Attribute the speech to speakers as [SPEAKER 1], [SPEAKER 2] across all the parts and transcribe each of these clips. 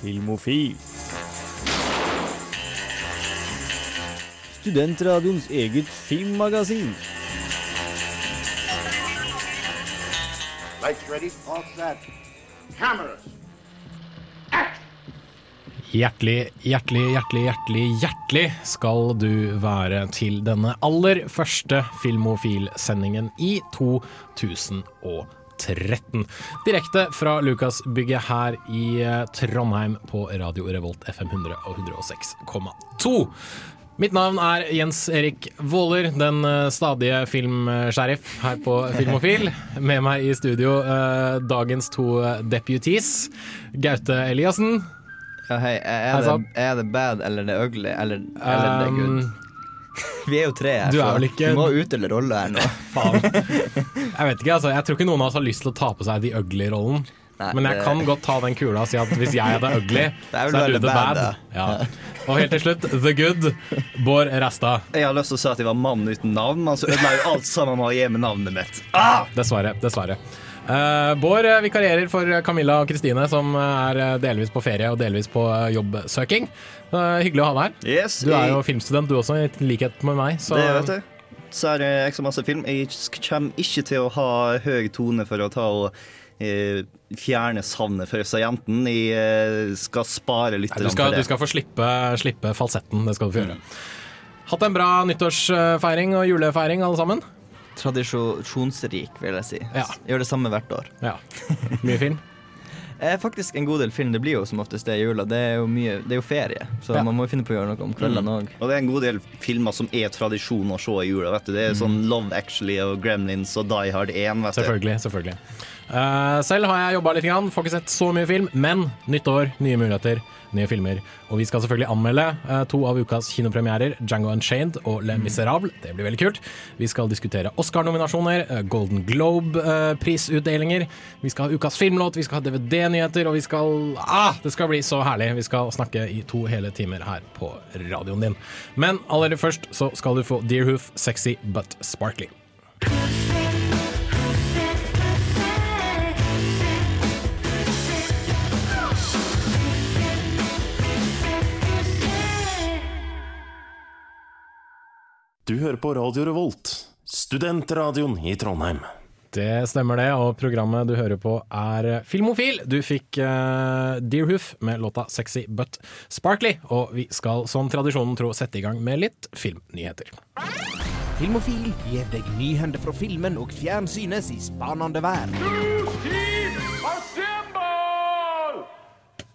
[SPEAKER 1] Filmofil. Studentradioens eget filmmagasin.
[SPEAKER 2] Lights ready, all set. Cameras.
[SPEAKER 3] Hjertelig, hjertelig, hjertelig, hjertelig, hjertelig skal du være til denne aller første Filmofil-sendingen i 2013. Direkte fra Lukasbygget her i eh, Trondheim på Radio Revolt FM 100 og 106,2. Mitt navn er Jens Erik Våler, den eh, stadige filmsheriff her på Filmofil. Med meg i studio eh, dagens to deputies. Gaute Eliassen.
[SPEAKER 4] Ja, hei, er det, er det bad eller det ugly, eller, eller det good? Vi er jo tre her,
[SPEAKER 3] du
[SPEAKER 4] så
[SPEAKER 3] ikke-
[SPEAKER 4] vi må utdele rolle her nå.
[SPEAKER 3] faen. Jeg vet ikke, altså. Jeg tror ikke noen av oss har lyst til å ta på seg de ugly-rollen. Men jeg
[SPEAKER 4] det-
[SPEAKER 3] kan godt ta den kula og si at hvis jeg the ugly,
[SPEAKER 4] Det er
[SPEAKER 3] så er du the
[SPEAKER 4] bad,
[SPEAKER 3] bad. Ja. Og helt til slutt, the good, Bård Resta.
[SPEAKER 5] Jeg har lyst til å si at jeg var mann uten navn, men så ødela jo alt sammen med å gi meg navnet mitt.
[SPEAKER 3] Dessverre. dessverre. Uh, Bård eh, vikarierer for Camilla og Kristine, som eh, er delvis på ferie og delvis på jobbsøking. Uh, hyggelig å ha deg her.
[SPEAKER 5] Yes,
[SPEAKER 3] Du er
[SPEAKER 5] jeg-
[SPEAKER 3] jo filmstudent du også, i likhet med meg. Så
[SPEAKER 5] Det vet jeg Så er det ekstra masse film. Jeg kommer ikke til å ha høy tone for å ta og eh, fjerne savnet for seg jenten. Jeg eh, skal spare litt
[SPEAKER 3] Nei, du, skal,
[SPEAKER 5] for
[SPEAKER 3] du skal få slippe, slippe falsetten. Det skal du få gjøre. Hatt en bra nyttårsfeiring og julefeiring, alle sammen?
[SPEAKER 4] Tradisjonsrik, vil jeg si.
[SPEAKER 3] Ja.
[SPEAKER 4] Gjør det samme hvert år.
[SPEAKER 3] Ja. Mye film?
[SPEAKER 4] Eh, faktisk en god del film. Det blir jo som oftest det i jula. Det er jo, mye, det er jo ferie, så
[SPEAKER 3] Ja.
[SPEAKER 4] man må jo finne på å gjøre noe om kveldene òg.
[SPEAKER 5] Og det er en god del filmer som er tradisjon å se i jula. vet du. Det er sånn Love Actually og Gremlins og Die Hard 1. Vet du.
[SPEAKER 3] Selvfølgelig. selvfølgelig. Eh, selv har jeg jobba litt, grann, får ikke sett så mye film, men nytt år, nye muligheter, nye filmer. Og vi skal selvfølgelig anmelde eh, to av ukas kinopremierer, Django Unchained og Le Miserable. Det blir veldig kult. Vi skal diskutere Oscar-nominasjoner, eh, Golden Globe-prisutdelinger. vi skal ha ukas filmlåt, vi skal ha DVD-nyheter, og vi skal Ah, det skal bli så herlig. Vi skal snakke i to hele timer her på radioen din. Men aller først så skal du få Deerhoof, sexy but sparkly.
[SPEAKER 6] Du hører på Radio Revolt, studentradioen i Trondheim.
[SPEAKER 3] Det stemmer det, og programmet du hører på er Filmofil. Du fikk uh, Deerhoof med låta 'Sexy But Sparkly', og vi skal som tradisjonen tro sette i gang med litt filmnyheter.
[SPEAKER 7] Filmofil gir deg nyhender fra filmen og fjernsynets i spanende verden.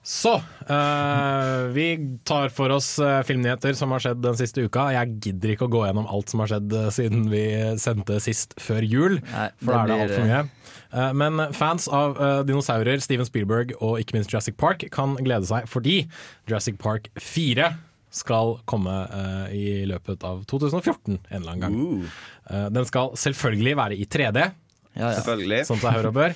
[SPEAKER 3] Så, eh, vi tar for oss eh, filmnyheter som har skjedd den siste uka. Jeg gidder ikke å gå gjennom alt som har skjedd eh, siden vi sendte sist før jul,
[SPEAKER 4] Nei,
[SPEAKER 3] for da er det altfor mye. Men fans av dinosaurer, Steven Spielberg og ikke minst Jurassic Park kan glede seg fordi Jurassic Park 4 skal komme uh, i løpet av 2014 en eller annen gang. Eh, den skal selvfølgelig være i 3D.
[SPEAKER 4] Ja, ja.
[SPEAKER 5] Selvfølgelig.
[SPEAKER 3] Sånn som seg hør og bør.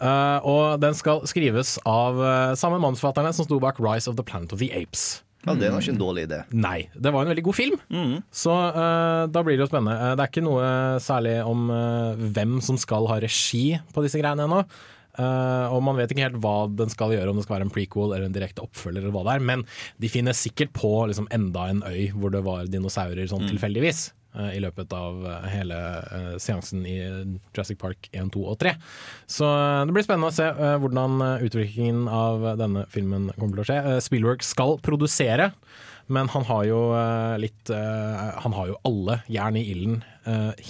[SPEAKER 3] Uh, og den skal skrives av uh, samme manusforfatterne som sto bak 'Rise of the Planet of the Apes'.
[SPEAKER 5] Ja, det nok ikke en dårlig idé.
[SPEAKER 3] Nei, det var en veldig god film. Så uh, da blir det jo spennende. Det er ikke noe særlig om hvem som skal ha regi på disse greiene ennå. Uh, og man vet ikke helt hva den skal gjøre, om det skal være en prequel eller en direkte oppfølger. eller hva det er Men de finner sikkert på liksom, enda en øy hvor det var dinosaurer sånn tilfeldigvis. Eh, I løpet av eh, hele eh, seansen i Jurassic Park 1, 2 og 3. Så det blir spennende å se hvordan utviklingen av denne filmen kommer til å skje. Spielberg skal produsere. Men han har jo litt Han har jo alle jern i ilden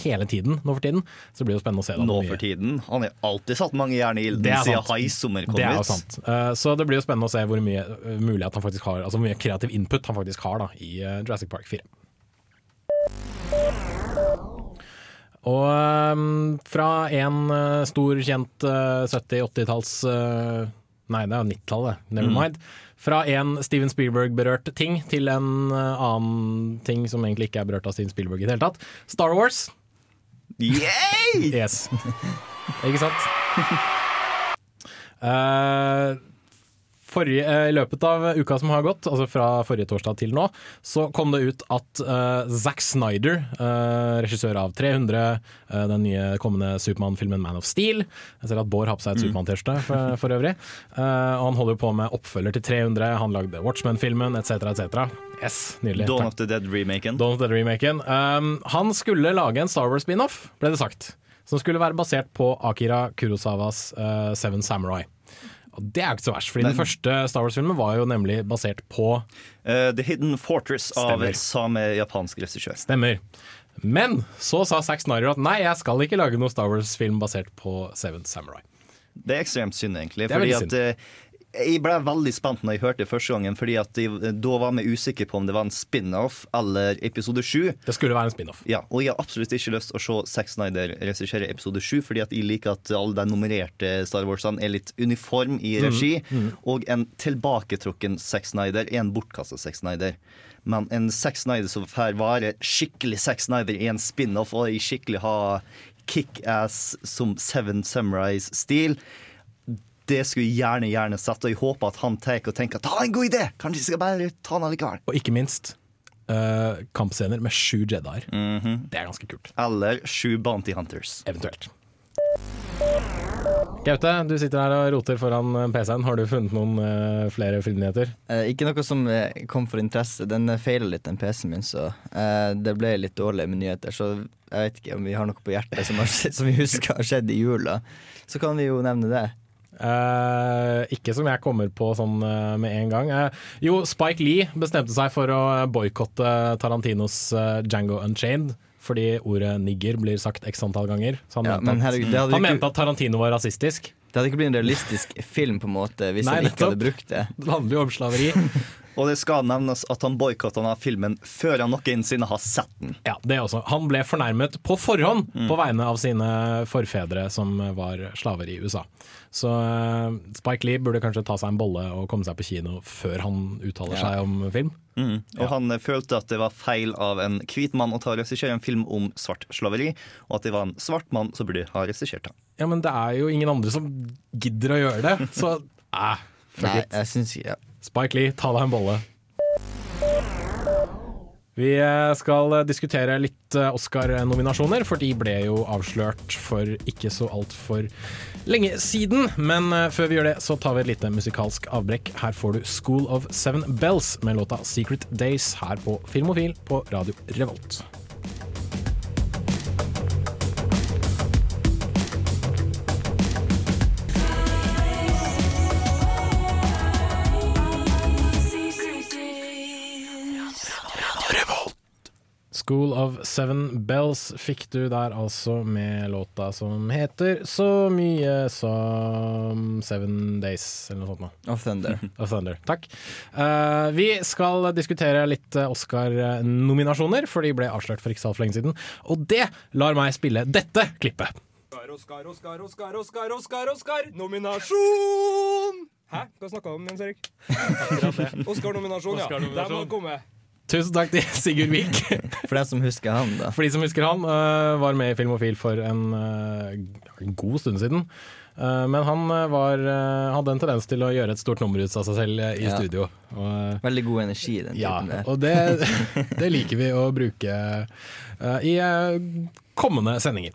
[SPEAKER 3] hele tiden nå for tiden. Så det blir jo spennende å se.
[SPEAKER 5] Nå for tiden. Han har alltid satt mange jern i ilden
[SPEAKER 3] Det
[SPEAKER 5] siden
[SPEAKER 3] sant.
[SPEAKER 5] Summer kom
[SPEAKER 3] Det er sant. Så det blir jo spennende å se hvor mye mulighet han faktisk har Altså hvor mye kreativ input han faktisk har da i Jurassic Park 4. Og ehm, fra en eh, stor, kjent eh, 70-80-talls eh, Nei, det er 90-tallet, never mind. Fra en Steven Spielberg-berørt ting til en eh, annen ting som egentlig ikke er berørt av Steven Spielberg i det hele tatt. Star Wars.
[SPEAKER 5] Yay!
[SPEAKER 3] Yes. Ikke sant? Eh, Forrige, eh, I løpet av uka som har gått, altså fra forrige torsdag til nå, så kom det ut at uh, Zack Snyder, uh, regissør av 300, uh, den nye kommende Supermann-filmen Man of Steel Jeg ser at Bård har på seg et Supermann-T-skjorte for, for øvrig. Uh, han holder på med oppfølger til 300, han lagde Watchmen-filmen etc., etc. Yes, nydelig.
[SPEAKER 5] Dawn of the Dead-remaken.
[SPEAKER 3] Dawn of the Dead-remaken. Um, han skulle lage en Star Wars-spin-off, ble det sagt. Som skulle være basert på Akira Kurosawas Seven Samurai. Og det er jo ikke så verst, fordi den første Star Wars-filmen var jo nemlig basert på
[SPEAKER 5] uh, The Hidden Fortress av
[SPEAKER 3] Stemmer.
[SPEAKER 5] samme japansk regissør.
[SPEAKER 3] Stemmer. Men så sa Zack Snyder at nei, jeg skal ikke lage noe Star Wars-film basert på Seven Samurai.
[SPEAKER 5] Det er ekstremt synd, egentlig. Fordi
[SPEAKER 3] synd.
[SPEAKER 5] at eh, Jeg ble veldig spent når jeg hørte det første gangen, fordi at jeg, da var vi usikre på om det var en spin-off eller episode sju.
[SPEAKER 3] Det skulle være en spin-off.
[SPEAKER 5] Ja, og jeg har absolutt ikke lyst til å se Zack Snyder regissere episode sju, fordi at jeg liker at alle de nummererte Star Warsene er litt uniform i regi, og en tilbaketrukken Zack Snyder er en bortkastet Zack Snyder. Men en Zack Snyder som får være skikkelig Zack Snyder i en spin-off, og i skikkelig ha kickass som Seven Samurais-stil, det skulle jeg gjerne gjerne sett, og jeg håper at han tar og tenker ta en god idé! Kanskje jeg skal bare ta den allikevel.
[SPEAKER 3] Og ikke minst uh, kampscener med sju Jedier. Det er ganske kult.
[SPEAKER 5] Eller sju Bounty Hunters.
[SPEAKER 3] Eventuelt. Gaute, du sitter her og roter foran eh, PC-en. Har du funnet noen uh, flere filmnyheter?
[SPEAKER 4] Uh, ikke noe som kom for interesse. Den feiler litt, den PC-en min, så eh, det ble litt dårlig med nyheter. Så jeg vet ikke om vi har noe på hjertet som, har, som vi husker har skjedd i jula. Så kan vi jo nevne det.
[SPEAKER 3] Eh, ikke som jeg kommer på sånn uh, med en gang. Uh, jo, Spike Lee bestemte seg for å boikotte Tarantinos Django Unchained. Fordi ordet nigger blir sagt x antall ganger. Så han,
[SPEAKER 4] Ja,
[SPEAKER 3] mente,
[SPEAKER 4] men
[SPEAKER 3] at,
[SPEAKER 4] herregud, det
[SPEAKER 3] han
[SPEAKER 4] ikke-
[SPEAKER 3] mente at Tarantino var rasistisk.
[SPEAKER 4] Det hadde ikke blitt en realistisk film på en måte hvis
[SPEAKER 3] Nei,
[SPEAKER 4] han ikke hadde brukt det.
[SPEAKER 3] Det handler jo om slaveri.
[SPEAKER 5] Og det skal nevnes at han boikotta denne filmen før han noensinne har sett den.
[SPEAKER 3] Ja, det også. Han ble fornærmet på forhånd på vegne av sine forfedre som var slaver i USA. Så eh, Spike Lee burde kanskje ta seg en bolle og komme seg på kino før han uttaler seg om film.
[SPEAKER 5] Og han eh, følte at det var feil av en hvit mann å ta og regissere en film om svart slaveri, og at det var en svart mann som burde ha regissert den.
[SPEAKER 3] Ja, men det er jo ingen andre som gidder å gjøre det, så eh, fuck
[SPEAKER 4] Nei,
[SPEAKER 3] it.
[SPEAKER 4] jeg synes, ikke ja.
[SPEAKER 3] Spike Lee, ta deg en bolle. Vi eh, skal eh, diskutere litt eh, Oscar-nominasjoner, for de ble jo avslørt for ikke så altfor lenge siden. Men før vi gjør det, så tar vi et lite musikalsk avbrekk. Her får du School of Seven Bells med låta Secret Days her på Filmofil på Radio Revolt. School of Seven Bells fikk du der altså med låta som heter så mye som Seven Days, eller noe sånt noe.
[SPEAKER 4] Of Thunder.
[SPEAKER 3] Of Thunder. Takk. Uh, vi skal diskutere litt eh, Oscar-nominasjoner, for de ble avslørt for ikke så altfor lenge siden. Og det lar meg spille dette klippet.
[SPEAKER 8] Oscar, Oscar, Oscar, Oscar, Oscar, Oscar! Nominasjon! Hæ? Hva snakka du om, Jens Erik? Oscar-nominasjon, ja. Der må du komme.
[SPEAKER 3] Tusen takk til Sigurd Vik.
[SPEAKER 4] For de som husker han, da.
[SPEAKER 3] For de som husker han, eh, var med i Filmofil for en, eh, god stund siden. Eh, men han var, hadde en tendens til å gjøre et stort nummer ut av seg selv i
[SPEAKER 4] Ja.
[SPEAKER 3] studio. Og,
[SPEAKER 4] Veldig god energi, den
[SPEAKER 3] ja,
[SPEAKER 4] typen der.
[SPEAKER 3] og det, det liker vi å bruke i kommende sendinger.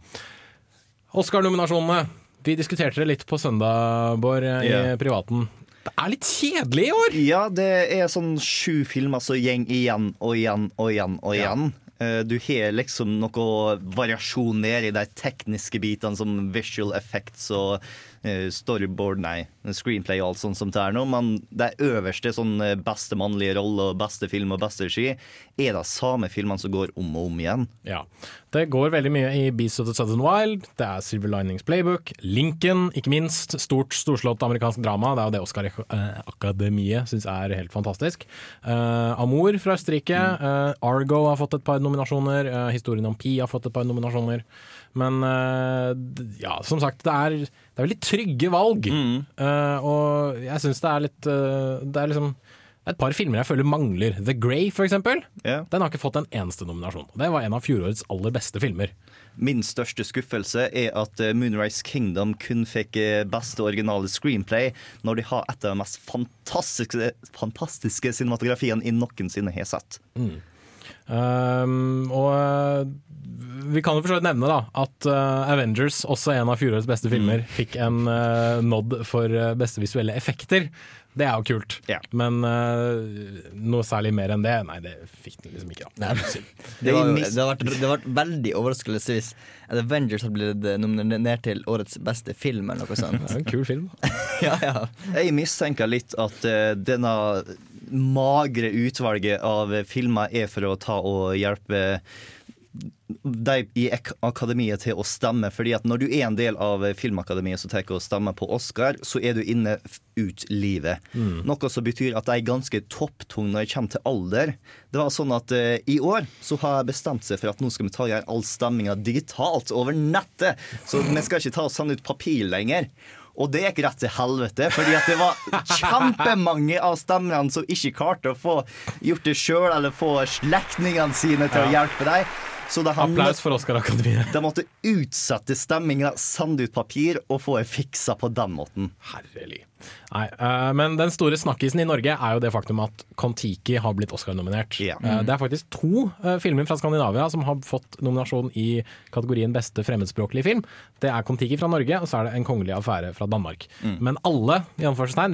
[SPEAKER 3] Oscar-nominasjonene. Vi diskuterte det litt på søndag, Bård, i
[SPEAKER 5] yeah.
[SPEAKER 3] privaten. Det er litt kjedelig i år!
[SPEAKER 5] Ja, det er sånn sju filmer som går igjen og igjen og igjen og igjen. Ja. Du har liksom noe variasjon ned i de tekniske bitene som visual effects og eh, storyboard, nei, screenplay og alt sånt som det er nå, men de øverste sånn eh, beste mannlige rolle og beste film og beste regi er de samme filmene som går om og om igjen.
[SPEAKER 3] Ja. Det går veldig mye i Beast of the Southern Wild, det er Silver Linings Playbook, Lincoln, ikke minst. Stort, storslått amerikansk drama. Det er jo det Oscar-akademiet syns er helt fantastisk. Uh, Amour fra Østerrike. Uh, Argo har fått et par nominasjoner. Uh, Historien om Pi har fått et par nominasjoner. Men eh, ja, som sagt, det er, det er veldig trygge valg. Eh, og jeg syns det er litt uh, Det er liksom et par filmer jeg føler mangler. The Grey, for eksempel.
[SPEAKER 5] Ja.
[SPEAKER 3] Den har ikke fått en eneste nominasjon. Det var en av fjorårets aller beste filmer.
[SPEAKER 5] Min største skuffelse er at eh, Moonrise Kingdom kun fikk beste originale screenplay, når de har et av de mest fantastiske, fantastiske cinematografiene jeg noensinne har sett.
[SPEAKER 3] Um, og eh, vi kan jo for så vidt nevne da at uh, Avengers, også en av fjorårets beste filmer, fikk en uh, nod for beste visuelle effekter. Det er jo kult,
[SPEAKER 5] yeah.
[SPEAKER 3] men noe særlig mer enn det, nei, det fikk den liksom ikke. da.
[SPEAKER 4] Det, var det, har vært, det har vært veldig overraskende hvis Avengers hadde blitt nominert til årets beste film eller noe sånt.
[SPEAKER 3] Det er en kul film.
[SPEAKER 4] ja, ja.
[SPEAKER 5] Jeg mistenker litt at denne magre utvalget av filmer er for å ta og hjelpe de i akademiet til å stemme. fordi at når du er en del av Filmakademiet som tar og stemmer på Oscar, så er du inne ut livet. Noe som betyr at de er ganske topptunge når det kommer til alder. Det var sånn at uh, I år så har jeg bestemt seg for at nå skal vi ta gjøre all stemminga digitalt over nettet. Så vi skal ikke ta og sende ut papir lenger. Og det gikk rett til helvete, fordi at det var kjempemange av stemmerne som ikke klarte å få gjort det sjøl, eller få slektningene sine til å hjelpe deg. Så de, har
[SPEAKER 3] Applaus for Oscar-akademiet.
[SPEAKER 5] de måtte utsette stemminga, sende ut papir og få det fiksa på den måten.
[SPEAKER 3] Herlig. Nei, eh, men den store snakkisen i Norge er jo det faktum at Kon-Tiki har blitt Oscar-nominert. Eh, det er faktisk to eh, filmer fra Skandinavia som har fått nominasjon i kategorien beste fremmedspråklige film. Det er Kon-Tiki fra Norge, og så er det En kongelig affære fra Danmark. Men alle i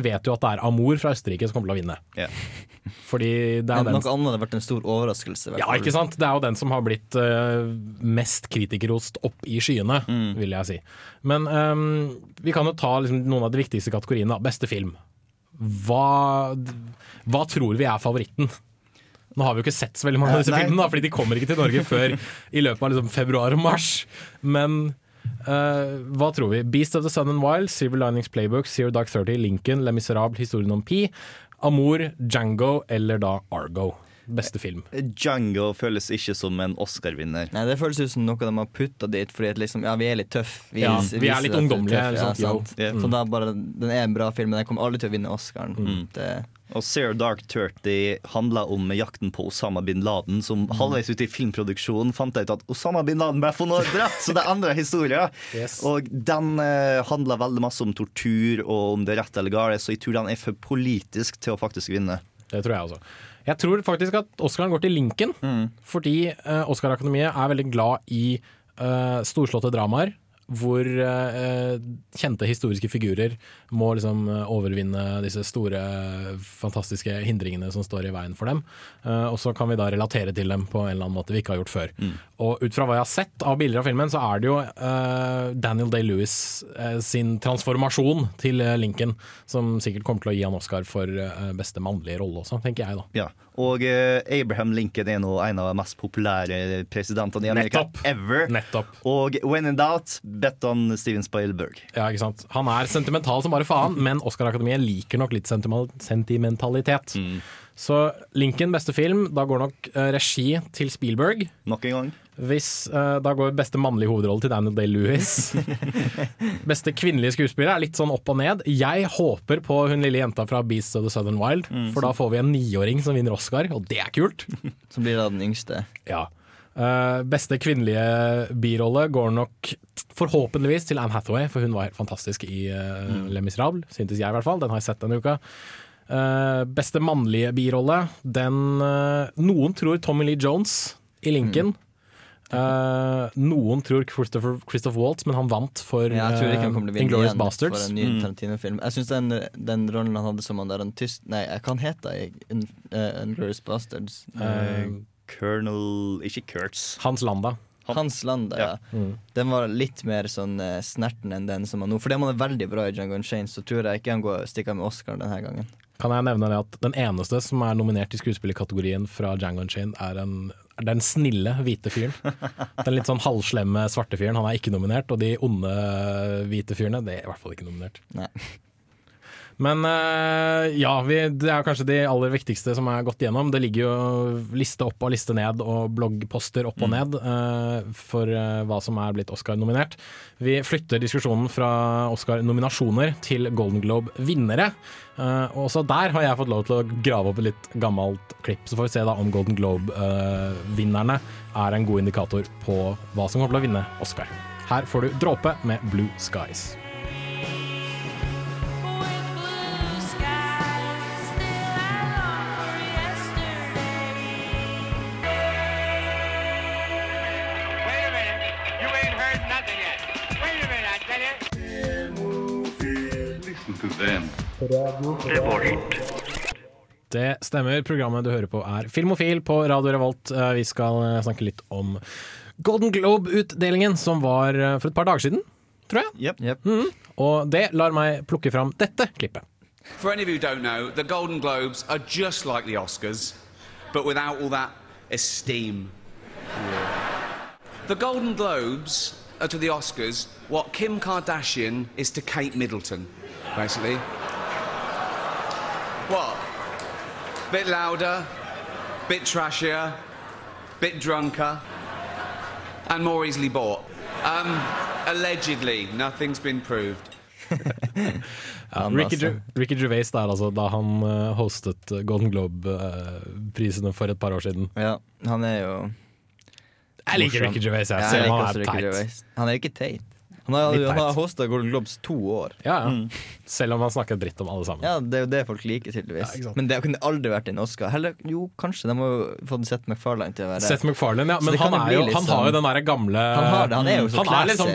[SPEAKER 3] vet jo at det er Amour fra Østerrike som kommer til å vinne.
[SPEAKER 5] Ja.
[SPEAKER 3] Fordi det er
[SPEAKER 4] Men
[SPEAKER 3] den
[SPEAKER 4] noe annet hadde vært en stor overraskelse.
[SPEAKER 3] ja, ikke sant? Det er jo den som har blitt eh, mest kritikerrost opp i skyene, vil jeg si. Men um, vi kan jo ta liksom, noen av de viktigste kategoriene. da. Beste film. Hva, hva tror vi er favoritten? Nå har vi jo ikke sett så veldig mange av disse
[SPEAKER 5] Nei.
[SPEAKER 3] filmene, da, fordi de kommer ikke til Norge før i løpet av liksom, februar og mars. Men uh, hva tror vi? Beast of the Sun and Wild, Silver Linings Playbook, Zero Dark Thirty, Lincoln, Le Miserable, Historien om Pi, Amour, Django eller da Argo. Beste film.
[SPEAKER 5] Django føles ikke som en Oscar-vinner.
[SPEAKER 4] Nei, Det føles ut som noe de har putta dit fordi at liksom, ja, vi er litt tøffe.
[SPEAKER 3] Ja, vi er litt ungdommelige, liksom,
[SPEAKER 4] Ja,
[SPEAKER 3] yeah.
[SPEAKER 4] sant. Så da bare, Den er en bra film, men den kommer aldri til å vinne Oscaren.
[SPEAKER 3] Mm.
[SPEAKER 4] Det,
[SPEAKER 5] Og Zero Dark Thirty handla om jakten på Osama bin Laden, som halvveis ute i filmproduksjonen fant jeg ut at Osama bin Laden ble funnet drept, så det endra historien.
[SPEAKER 3] Yes.
[SPEAKER 5] Og den eh, handla veldig masse om tortur og om det er rett eller galt, så jeg tror den er for politisk til å faktisk vinne.
[SPEAKER 3] Det tror jeg også. Jeg tror faktisk at Oscaren går til Lincoln, fordi eh, Oscar-akademiet er veldig glad i eh, storslåtte dramaer. Hvor eh, kjente historiske figurer må liksom eh, overvinne disse store, fantastiske hindringene som står i veien for dem. Eh, og så kan vi da relatere til dem på en eller annen måte vi ikke har gjort før. Og ut fra hva jeg har sett av bilder av filmen, så er det jo Daniel Day-Lewis sin transformasjon til Lincoln som sikkert kommer til å gi han Oscar for beste mannlige rolle også, tenker jeg da.
[SPEAKER 5] Ja. Og Abraham Lincoln er nå en av de mest populære presidentene i Amerika
[SPEAKER 3] Nettopp.
[SPEAKER 5] ever.
[SPEAKER 3] Nettopp.
[SPEAKER 5] Og when in doubt, bet on Steven Spielberg.
[SPEAKER 3] Ja, ikke sant? Han er sentimental som bare faen, men Oscar-akademiet liker nok litt sentimentalitet. sentimentalitet. Så Lincoln beste film, da går nok eh, regi til Spielberg.
[SPEAKER 5] Nok en gang.
[SPEAKER 3] Hvis, eh, da går beste mannlige hovedrolle til Daniel Day-Lewis. beste kvinnelige skuespiller er litt sånn opp og ned. Jeg håper på hun lille jenta fra Beast of the Southern Wild, for da får vi en niåring som vinner Oscar, og det er kult.
[SPEAKER 4] som blir da den yngste.
[SPEAKER 3] Ja. Eh, beste kvinnelige birolle går nok forhåpentligvis til Anne Hathaway, for hun var helt fantastisk i uh, Le Miserable, syntes jeg i hvert fall. Den har jeg sett denne uka. Uh, beste mannlige birolle, den Noen tror Tommy Lee Jones i Lincoln. Eh, noen tror Christopher, Christopher Waltz, men han vant for
[SPEAKER 4] Ja,
[SPEAKER 3] Inglorious Bastards.
[SPEAKER 4] for en ny mm. film. Jeg syns den, den rollen han hadde som han der en tysk Nei, hva han het han? Inglorious Bastards?
[SPEAKER 3] Eh,
[SPEAKER 5] Colonel Ikke Kurtz.
[SPEAKER 3] Hans Landa.
[SPEAKER 4] Hans Landa, ja.
[SPEAKER 3] Mm.
[SPEAKER 4] Den var litt mer sånn eh, snerten enn den som han nå. Fordi han er veldig bra i Django Unchained, så tror jeg ikke han går stikker med Oscar denne gangen.
[SPEAKER 3] Kan jeg nevne det at Den eneste som er nominert i skuespillerkategorien fra Django Unchained, er, en, er den snille hvite fyren. Den litt sånn halvslemme svarte fyren, han er ikke nominert. Og de onde hvite fyrene, det er i hvert fall ikke nominert.
[SPEAKER 4] Nei.
[SPEAKER 3] Men eh, ja, vi, det er kanskje de aller viktigste som er gått gjennom. Det ligger jo liste opp og liste ned og bloggposter opp og ned eh, for eh, hva som er blitt Oscar-nominert. Vi flytter diskusjonen fra Oscar-nominasjoner til Golden Globe-vinnere. Og også der har jeg fått lov til å grave opp et litt gammelt klipp, så får vi se da om Golden Globe-vinnerne er en god indikator på hva som kommer til å vinne Oscar. Her får du Dråpe med Blue Skies. Det stemmer. Programmet du hører på er Filmofil på Radio Revolt. Eh, Vi skal eh, snakke litt om Golden Globe-utdelingen som var eh, for et par dager siden, tror jeg.
[SPEAKER 5] Yep.
[SPEAKER 4] Yep.
[SPEAKER 3] Og det lar meg plukke fram dette klippet.
[SPEAKER 9] For any of you who don't know, the Golden Globes are just like the Oscars, but without all that esteem. The Golden Globes are to the Oscars what Kim Kardashian is to Kate Middleton, basically. What? Bit louder, bit trashier, bit drunker, and more easily bought. Um, allegedly, nothing's been proved.
[SPEAKER 3] Ja, Ricky, Ger- Ricky Gervais der, altså, da han eh, hostet Golden Globe-prisene for et par år siden.
[SPEAKER 4] Ja, han er jo
[SPEAKER 3] Jeg liker
[SPEAKER 4] morsom.
[SPEAKER 3] Ricky Gervais, jeg,
[SPEAKER 4] Ja,
[SPEAKER 3] selv
[SPEAKER 4] jeg
[SPEAKER 3] han er
[SPEAKER 4] Ricky
[SPEAKER 3] teit.
[SPEAKER 4] Gervais. Han er ikke teit. Han har,
[SPEAKER 3] Litt
[SPEAKER 4] han har
[SPEAKER 3] teit.
[SPEAKER 4] hosta Golden Globes to år.
[SPEAKER 3] Ja, ja. Selv om han snakker dritt om alle sammen.
[SPEAKER 4] Ja, Det er jo det folk liker, tydeligvis.
[SPEAKER 3] Ja.
[SPEAKER 4] Men det kunne aldri vært en Oscar. Heller, jo, kanskje. De må jo fått Seth MacFarlane til å være
[SPEAKER 3] Seth MacFarlane, ja. Men han,
[SPEAKER 4] jo
[SPEAKER 3] er jo,
[SPEAKER 4] liksom,
[SPEAKER 3] han har jo
[SPEAKER 4] sånn-
[SPEAKER 3] den derre gamle
[SPEAKER 4] Han har det, han er jo så
[SPEAKER 3] Han er liksom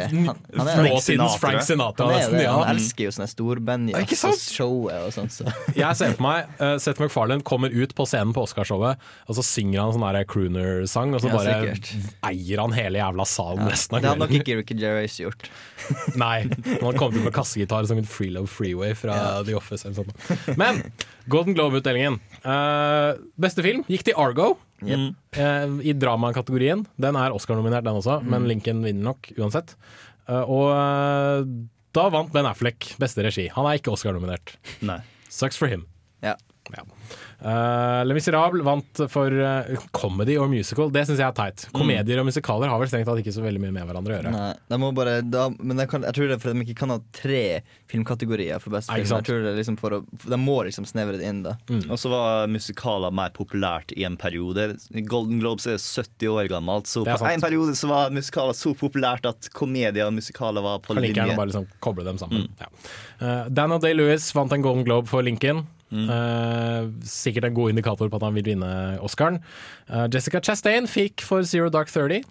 [SPEAKER 3] nåtidens Frank Sinatra.
[SPEAKER 4] Han, er
[SPEAKER 3] nesten,
[SPEAKER 4] han elsker jo sånne storbands
[SPEAKER 3] Ikke
[SPEAKER 4] og showet og sånt. Så.
[SPEAKER 3] Jeg ser for meg uh, Seth MacFarlane kommer ut på scenen på Oscarshowet, og så synger han sånn crooner-sang, og så bare
[SPEAKER 4] sikkert.
[SPEAKER 3] eier han hele jævla salen resten av
[SPEAKER 4] Det hadde nok
[SPEAKER 3] kvelden.
[SPEAKER 4] ikke Ricky Gervais gjort.
[SPEAKER 3] Nei, han kommet ut med kassegitar som en Freelove Freeway fra The Office eller sånt. Men Golden Globe-utdelingen. Uh, beste film gikk til Argo.
[SPEAKER 4] Yep.
[SPEAKER 3] Uh, I dramakategorien. Den er Oscar-nominert, den også, men Lincoln vinner nok uansett. Uh, og eh, da vant Ben Affleck beste regi. Han er ikke Oscar-nominert. Sucks for him.
[SPEAKER 4] Ja.
[SPEAKER 3] Ja. Uh, Le Miserable vant for uh, comedy og musical. Det syns jeg er teit. Komedier og musikaler har vel strengt tatt ikke så veldig mye med hverandre å gjøre.
[SPEAKER 4] Nei, de må bare da, Men jeg, kan, jeg tror det er fordi de ikke kan ha tre filmkategorier for beste film. Jeg tror det er liksom for å, De må liksom snevre det inn, da.
[SPEAKER 5] Og så var musikaler mer populært i en periode. Golden Globes er 70 år gammelt, så på en periode så var musikaler så populært at komedier og musikaler var på
[SPEAKER 3] Kan like gjerne
[SPEAKER 5] linje.
[SPEAKER 3] bare liksom koble dem sammen. Ja. Uh, Daniel Day-Lewis vant en Golden Globe for Lincoln. Eh, sikkert en god indikator på at han vil vinne Oscaren. Uh, Jessica Chastain fikk for Zero Dark Thirty.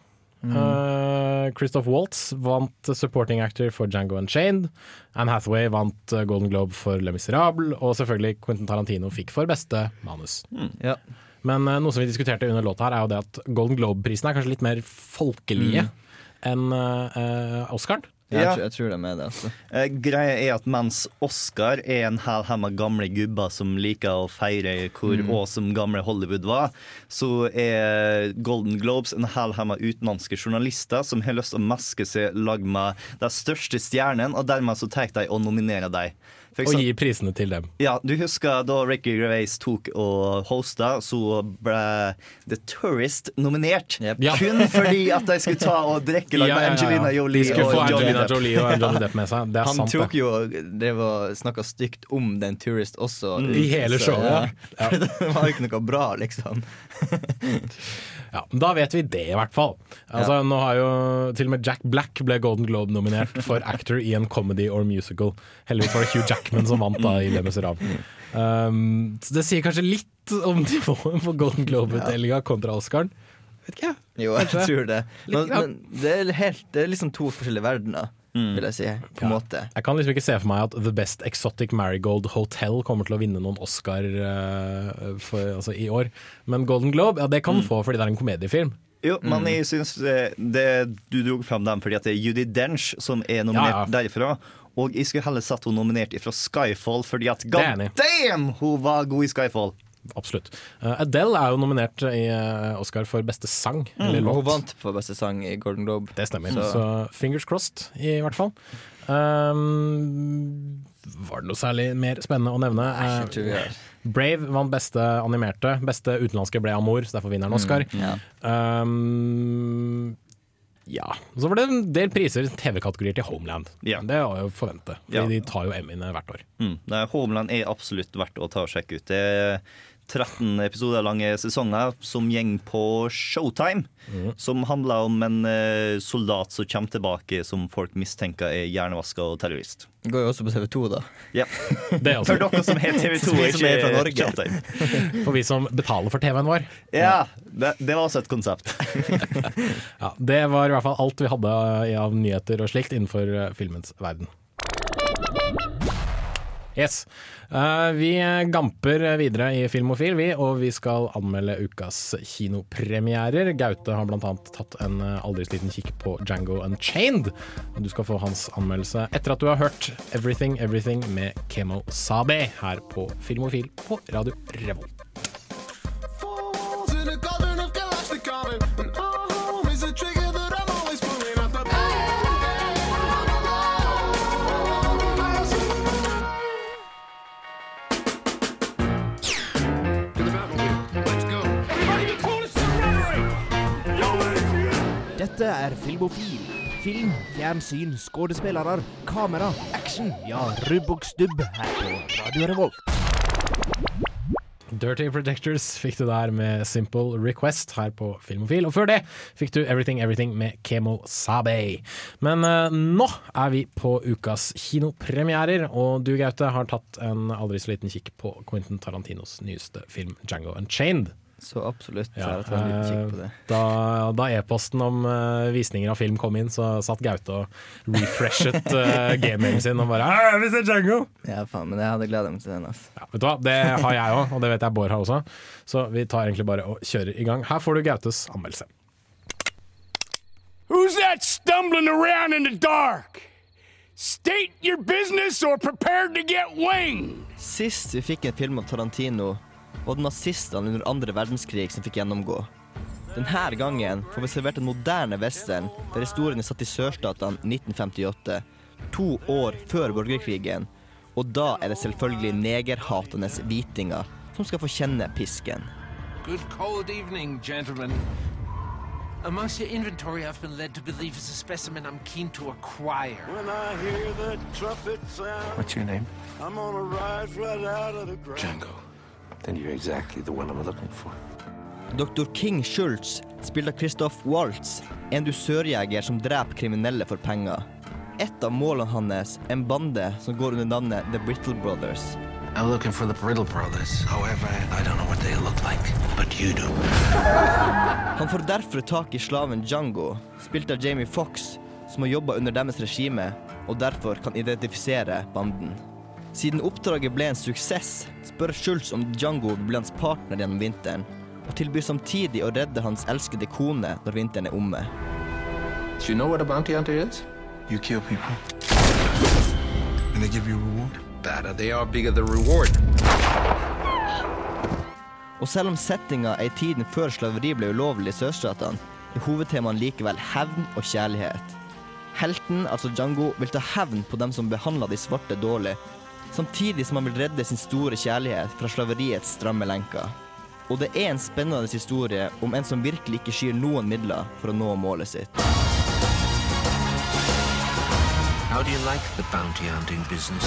[SPEAKER 3] Uh, Christoph Waltz vant Supporting Actor for Django Unchained. Anne Hathaway vant Golden Globe for Le Miserable. Og selvfølgelig Quentin Tarantino fikk for beste manus.
[SPEAKER 4] Ja.
[SPEAKER 3] Men noe som vi diskuterte under låta her, er jo det at Golden Globe-prisen er kanskje litt mer folkelige enn uh, Oscaren.
[SPEAKER 4] Jeg,
[SPEAKER 5] Ja.
[SPEAKER 4] tror, jeg tror de er det, altså.
[SPEAKER 5] Eh, Greia er at mens Oscar er en haug med gamle gubber som liker å feire hvor awesome gamle Hollywood var, så er Golden Globes en haug med utenlandske journalister som har lyst til å meske seg lag med de største stjernene, og dermed så tar de og nominerer dem.
[SPEAKER 3] Og gi prisene til dem.
[SPEAKER 5] Ja, du husker da Ricky Gervais tok og hosta, så ble The Tourist nominert.
[SPEAKER 4] Yep.
[SPEAKER 3] Ja.
[SPEAKER 5] Kun fordi at de skulle ta og drikke lag med Angelina Jolie
[SPEAKER 3] De skulle
[SPEAKER 5] og
[SPEAKER 3] få
[SPEAKER 5] Johnny
[SPEAKER 3] Angelina
[SPEAKER 5] Depp.
[SPEAKER 3] Jolie og Johnny Depp med seg. Det er
[SPEAKER 4] Han
[SPEAKER 3] sant,
[SPEAKER 4] tok
[SPEAKER 3] det.
[SPEAKER 4] jo Det var snakka stygt om den Tourist også.
[SPEAKER 3] I hele
[SPEAKER 4] Så,
[SPEAKER 3] showet.
[SPEAKER 4] Ja. det var jo ikke noe bra, liksom.
[SPEAKER 3] Ja, da vet vi det, i hvert fall. Altså, Nå har jo Til og med Jack Black ble Golden Globe nominert for actor i en comedy or musical. Heldigvis var det Hugh Jackman som vant da i Le Miserable. Um, så det sier kanskje litt om nivået på Golden Globe-utdelinga kontra Oscaren. Vet ikke jeg.
[SPEAKER 4] Jo, jeg
[SPEAKER 3] Kanskje.
[SPEAKER 4] tror det. Men, men det er helt Det er liksom to forskjellige verdener, vil jeg si. På en
[SPEAKER 3] Ja.
[SPEAKER 4] måte.
[SPEAKER 3] Jeg kan liksom ikke se for meg at The Best Exotic Marigold Hotel kommer til å vinne noen Oscar uh, for, altså, i år. Men Golden Globe, ja, det kan mm. få fordi det er en komediefilm.
[SPEAKER 5] Jo, men jeg syns eh, det, du dro fram dem fordi at det er Judy Dench som er nominert
[SPEAKER 3] Ja, ja.
[SPEAKER 5] derifra. Og jeg skulle heller satt henne nominert fra Skyfall, fordi at god damn, hun var god i Skyfall.
[SPEAKER 3] Absolutt. Eh, Adele er jo nominert i eh, Oscar for beste sang. Eller
[SPEAKER 4] Og hun vant for beste sang i Golden Globe.
[SPEAKER 3] Det stemmer.
[SPEAKER 4] Så-
[SPEAKER 3] Så, fingers crossed, i hvert fall. Um, var det noe særlig mer spennende å nevne?
[SPEAKER 4] Vi
[SPEAKER 3] Eh. Brave vant beste animerte. Beste utenlandske ble Amor, så derfor vinner han Oscar.
[SPEAKER 4] ja.
[SPEAKER 3] Um, ja. Så var det en del priser i TV-kategorier til Homeland.
[SPEAKER 5] Ja.
[SPEAKER 3] Det var jo forvente, for
[SPEAKER 5] Ja.
[SPEAKER 3] de tar jo Emmyene hvert år.
[SPEAKER 5] Mm. Nei, Homeland er absolutt verdt å ta og sjekke ut. Det er 13 episoder lange sesonger som gjeng på Showtime. Som handler om en eh, soldat som kommer tilbake som folk mistenker er hjernevaska og terrorist.
[SPEAKER 4] Det går jo også på TV2, da.
[SPEAKER 5] Ja.
[SPEAKER 3] Det er
[SPEAKER 5] For dere som har TV2
[SPEAKER 4] Vi
[SPEAKER 5] og
[SPEAKER 4] som er fra Norge.
[SPEAKER 5] Showtime.
[SPEAKER 3] for vi som betaler for TV-en vår.
[SPEAKER 5] Ja, det, det var også et konsept.
[SPEAKER 3] Ja, det var i hvert fall alt vi hadde av nyheter og slikt innenfor eh, filmens verden. Yes. Uh, vi gamper videre i Filmofil, vi, og vi skal anmelde ukas kinopremierer. Gaute har bl.a. tatt en eh, aldri så liten kikk på Django Unchained. Du skal få hans anmeldelse etter at du har hørt Everything Everything med Kemo Sabe her på Filmofil på Radio Revolt.
[SPEAKER 7] Dette er Filmofil. Film, fjernsyn, skuespillere, kamera, action. Ja, rubb og stubb her på Radio Revolt.
[SPEAKER 3] Dirty Projectors fikk du der med Simple Request her på Filmofil. Og før det fikk du Everything Everything med Kemo Sabe. Men uh, nå er vi på ukas kinopremierer, og du Gaute har tatt en aldri så liten kikk på Quentin Tarantinos nyeste film Django Unchained.
[SPEAKER 4] Så absolutt.
[SPEAKER 3] Ja,
[SPEAKER 4] det.
[SPEAKER 3] eh, Da, da e-posten om eh, visninger av film kom inn, så satt Gaute og refreshet uh, gmailen sin og bare «Ah, Vi ser Django!
[SPEAKER 4] Ja, faen, men jeg hadde gleda meg til den. Altså.
[SPEAKER 3] Ja, vet du hva? Det har jeg òg, og det vet jeg Bård har også. Så vi tar egentlig bare og kjører i gang. Her får du Gautes anmeldelse.
[SPEAKER 2] Who's that stumbling around in the dark? State your business or prepare to get winged.
[SPEAKER 4] Sist vi fikk en film av Tarantino, var det nazistene under andre verdenskrig som fikk gjennomgå. Denne gangen får vi servert en moderne western der historien er satt i sørstatene 1958, to år før borgerkrigen, og da er det selvfølgelig negerhatende hvitinger som skal få kjenne pisken.
[SPEAKER 10] Good cold evening, gentlemen. Amongst your inventory, I've been led to believe is a specimen I'm keen to acquire.
[SPEAKER 11] When I hear the trumpet sound,
[SPEAKER 10] What's your name?
[SPEAKER 11] I'm gonna rise right out of the ground.
[SPEAKER 10] Django. Then you're exactly the one I'm looking for.
[SPEAKER 4] Dr. King Schultz, spiller av Christoph Waltz, en dusørjeger som dreper kriminelle for penger. Et av målene hans en bande som går under navnet The Brittle Brothers.
[SPEAKER 10] I'm looking for the Brittle Brothers. However, I don't know what they look like, but you do.
[SPEAKER 4] Han får derfor tak i slaven Django, spilt av Jamie Fox, som har jobba under deres regime, og derfor kan identifisere banden. Siden oppdraget ble en suksess, spør Schultz om Django vil bli hans partner gjennom vinteren, og tilbyr samtidig å redde hans elskede kone når vinteren er omme.
[SPEAKER 10] Do you know what a bounty hunter is?
[SPEAKER 11] You kill people, and they give you a reward.
[SPEAKER 10] Better they are, bigger the reward.
[SPEAKER 4] Og selv om settinga er i tiden før slaveri ble ulovlig i sørstatene, er hovedtemaene likevel hevn og kjærlighet. Helten, altså Django, vil ta hevn på dem som behandla de svarte dårlig, samtidig som han vil redde sin store kjærlighet fra slaveriets stramme lenker. Og det er en spennende historie om en som virkelig ikke skyr noen midler for å nå målet sitt.
[SPEAKER 10] How do you like the bounty hunting business?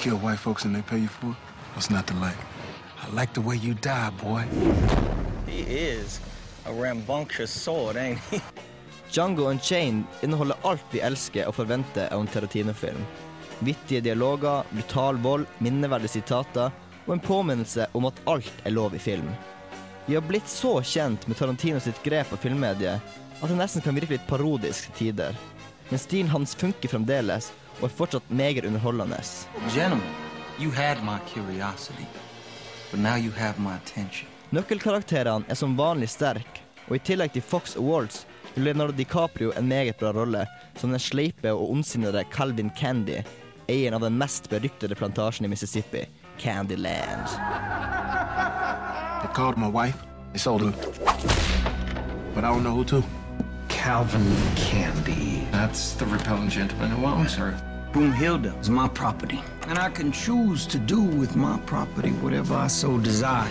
[SPEAKER 11] Kill white folks and they pay you for it? What's not to like? I like the way you die, boy.
[SPEAKER 12] He is a rambunctious sword, ain't he?
[SPEAKER 4] Django Unchained inneholder alt vi elsker og forventer av en Tarantino-film. Vittige dialoger, brutal vold, minneverdige sitater og en påminnelse om at alt er lov i film. Vi har blitt så kjent med Tarantino sitt grep av filmmediet at det nesten kan virke litt parodisk til tider. Men stilen hans funker fremdeles og er fortsatt meget underholdende.
[SPEAKER 12] Gentlemen, you had my curiosity, but now you have my attention.
[SPEAKER 4] Nøkkelkarakterene er som vanlig sterke, og i tillegg til Fox gjør Leonardo DiCaprio en meget bra rolle som den sleipe og ondsinnede Calvin Candy, eieren av den mest beryktede plantasjen i Mississippi, Candyland.
[SPEAKER 11] They called my wife. They sold her. But I don't know who to.
[SPEAKER 12] Calvin Candy. That's the repellent gentleman who owns her. Broomhilda is my property, and I can choose to do with my property whatever I so desire.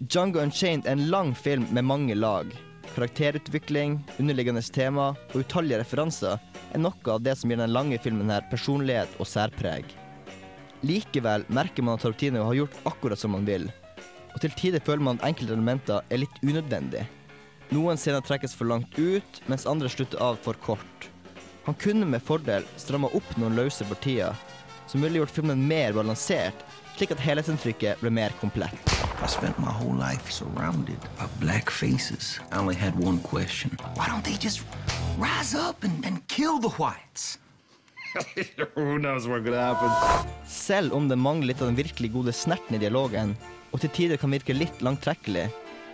[SPEAKER 4] Django Unchained er en lang film med mange lag. Karakterutvikling, underliggende tema og utallige referanser er noe av det som gir den lange filmen her personlighet og særpreg. Likevel merker man at Tarantino har gjort akkurat som han vil, og til tider føler man at enkelte elementer er litt unødvendig. Noen scener trekkes for langt ut, mens andre slutter av for kort. Han kunne med fordel stramma opp noen løse partier, som ville gjort filmen mer balansert, slik at helhetsinntrykket ble mer komplett.
[SPEAKER 12] I spent my whole life surrounded by black faces. I only had one question. Why don't they just rise up and, and kill the whites?
[SPEAKER 5] Who knows what could happen?
[SPEAKER 4] Selv om det mangler litt av den virkelig gode snerten i dialogen, og til tider kan virke litt langtrekkelig,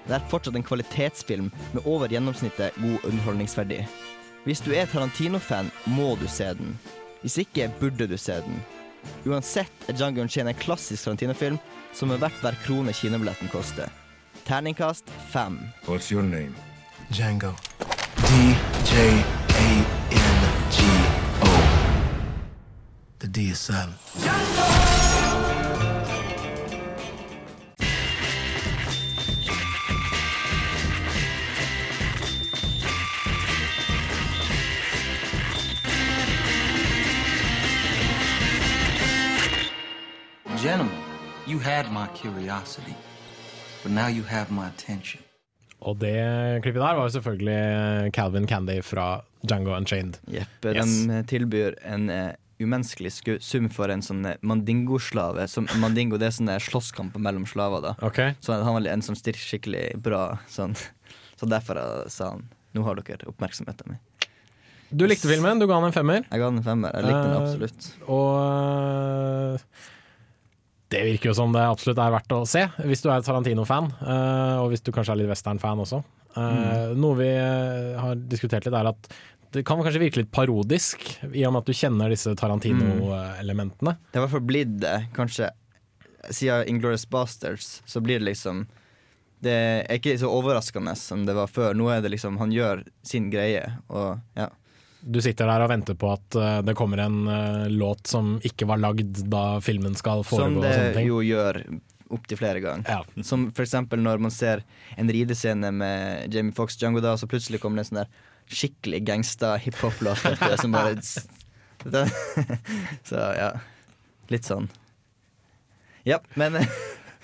[SPEAKER 4] det er fortsatt en kvalitetsfilm med over gjennomsnittet god underholdningsverdi. Hvis du er Tarantino-fan, må du se den. Hvis ikke, burde du se den. Uansett er Django Unchained en klassisk Tarantino-film som er verdt hver krone kinobilletten koster. Terningkast fem.
[SPEAKER 11] What's your name?
[SPEAKER 13] Django.
[SPEAKER 11] D J A N G O.
[SPEAKER 13] The D is silent.
[SPEAKER 12] Gentlemen, you had my curiosity, but now you have my attention.
[SPEAKER 3] Og det klippet der var jo selvfølgelig Calvin Candy fra Django Unchained.
[SPEAKER 4] Jepp, de eh, tilbyr en uh, umenneskelig sum for en sånn mandingoslave. mandingo-slave. Som, mandingo det er sånne slåsskamper mellom slaver. da
[SPEAKER 3] okay.
[SPEAKER 4] Så han var en som stilte skikkelig bra. Sånn. Så derfor eh, sa han nå har dere oppmerksomheten min.
[SPEAKER 3] Du likte filmen, du ga den en femmer.
[SPEAKER 4] Jeg ga den en femmer. Jeg likte den
[SPEAKER 3] Eh,
[SPEAKER 4] absolutt.
[SPEAKER 3] Og øh, det virker jo som det absolutt er verdt å se, hvis du er Tarantino-fan. øh, og hvis du kanskje er litt western-fan også. Mm. Noe vi øh, har diskutert litt, er at det kan kanskje virke litt parodisk, i og med at du kjenner disse Tarantino-elementene.
[SPEAKER 4] Det har i hvert fall blitt det. Kanskje siden Inglorious Bastards, så blir det liksom Det er ikke så overraskende som det var før. Nå er det liksom Han gjør sin greie, og ja.
[SPEAKER 3] Du sitter der og venter på at øh, det kommer en øh, låt som ikke var lagd da filmen skal
[SPEAKER 4] Som
[SPEAKER 3] foregå. og
[SPEAKER 4] det jo gjør opptil flere ganger. Som for eksempel når man ser en ridescene med Jamie Fox Django da, så plutselig kommer det en sånn der skikkelig gangsta hiphop-låt som bare Så ja. Litt sånn. Ja, men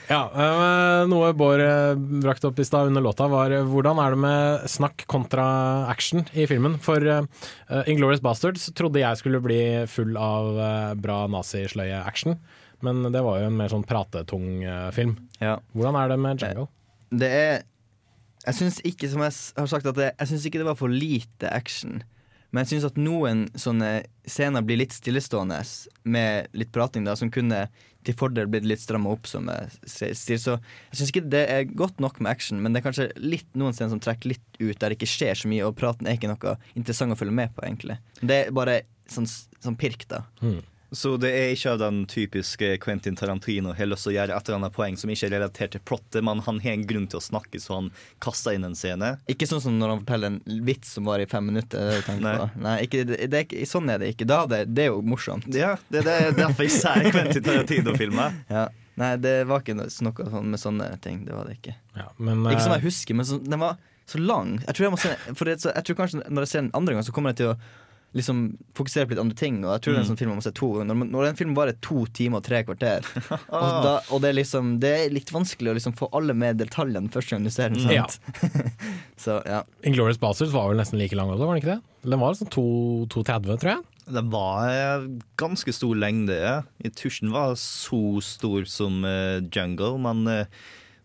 [SPEAKER 3] Ja, øh, Noe Bård øh, brakte opp i stad under låta, var øh, hvordan er det med snakk kontra action i filmen? For uh, Inglorious Bastards trodde jeg skulle bli full av øh, bra nazisløye action, men det var jo en mer sånn pratetung film.
[SPEAKER 4] Ja.
[SPEAKER 3] Hvordan er det med Django?
[SPEAKER 4] Det er Jeg syns ikke, som jeg har sagt, at det, jeg syns ikke det var for lite action. Men jeg syns at noen sånne scener blir litt stillestående med litt prating, da, som kunne til fordel blitt litt stramma opp, som jeg sier. Så jeg syns ikke det er godt nok med action, men det er kanskje litt noen scener som trekker litt ut, der det ikke skjer så mye, og praten er ikke noe interessant å følge med på, egentlig. Det er bare sånn, sånn pirk, da.
[SPEAKER 5] Så det er ikke av den typiske Quentin Tarantino har lyst til å gjøre et eller annet poeng som ikke er relatert til plottet, men han har en grunn til å snakke, så han kaster inn en scene.
[SPEAKER 4] Ikke sånn som når han forteller en vits som varer i fem minutter. er
[SPEAKER 5] Nei.
[SPEAKER 4] Nei ikke, det, det sånn er det ikke. Da, det, det er jo morsomt.
[SPEAKER 5] Ja, det, det er derfor jeg sier Quentin Tarantino-filmer.
[SPEAKER 4] Ja. Nei, det var ikke noe, noe sånn med sånne ting. Det var det ikke.
[SPEAKER 3] Men,
[SPEAKER 4] ikke som
[SPEAKER 3] øh,
[SPEAKER 4] jeg husker, men så, den var så lang. Jeg tror, jeg må se, for det, så, jeg tror kanskje når jeg ser den andre gang, så kommer jeg til å liksom fokusere på litt andre ting. Og jeg tror det er en
[SPEAKER 5] Mm.
[SPEAKER 4] sånn film man må se to ganger. Når, når en film bare er to timer og tre kvarter, og, da, og det er liksom Det er litt vanskelig å liksom få alle med detaljene første gang du ser den.
[SPEAKER 3] Ja.
[SPEAKER 4] Så ja.
[SPEAKER 3] Inglorious Bastards var vel nesten like lang også, var den ikke det? Den var sånn 2,30, tror jeg.
[SPEAKER 5] Den var eh, ganske stor lengde. ja. Jeg tror den var så stor som uh, Jungle, men eh,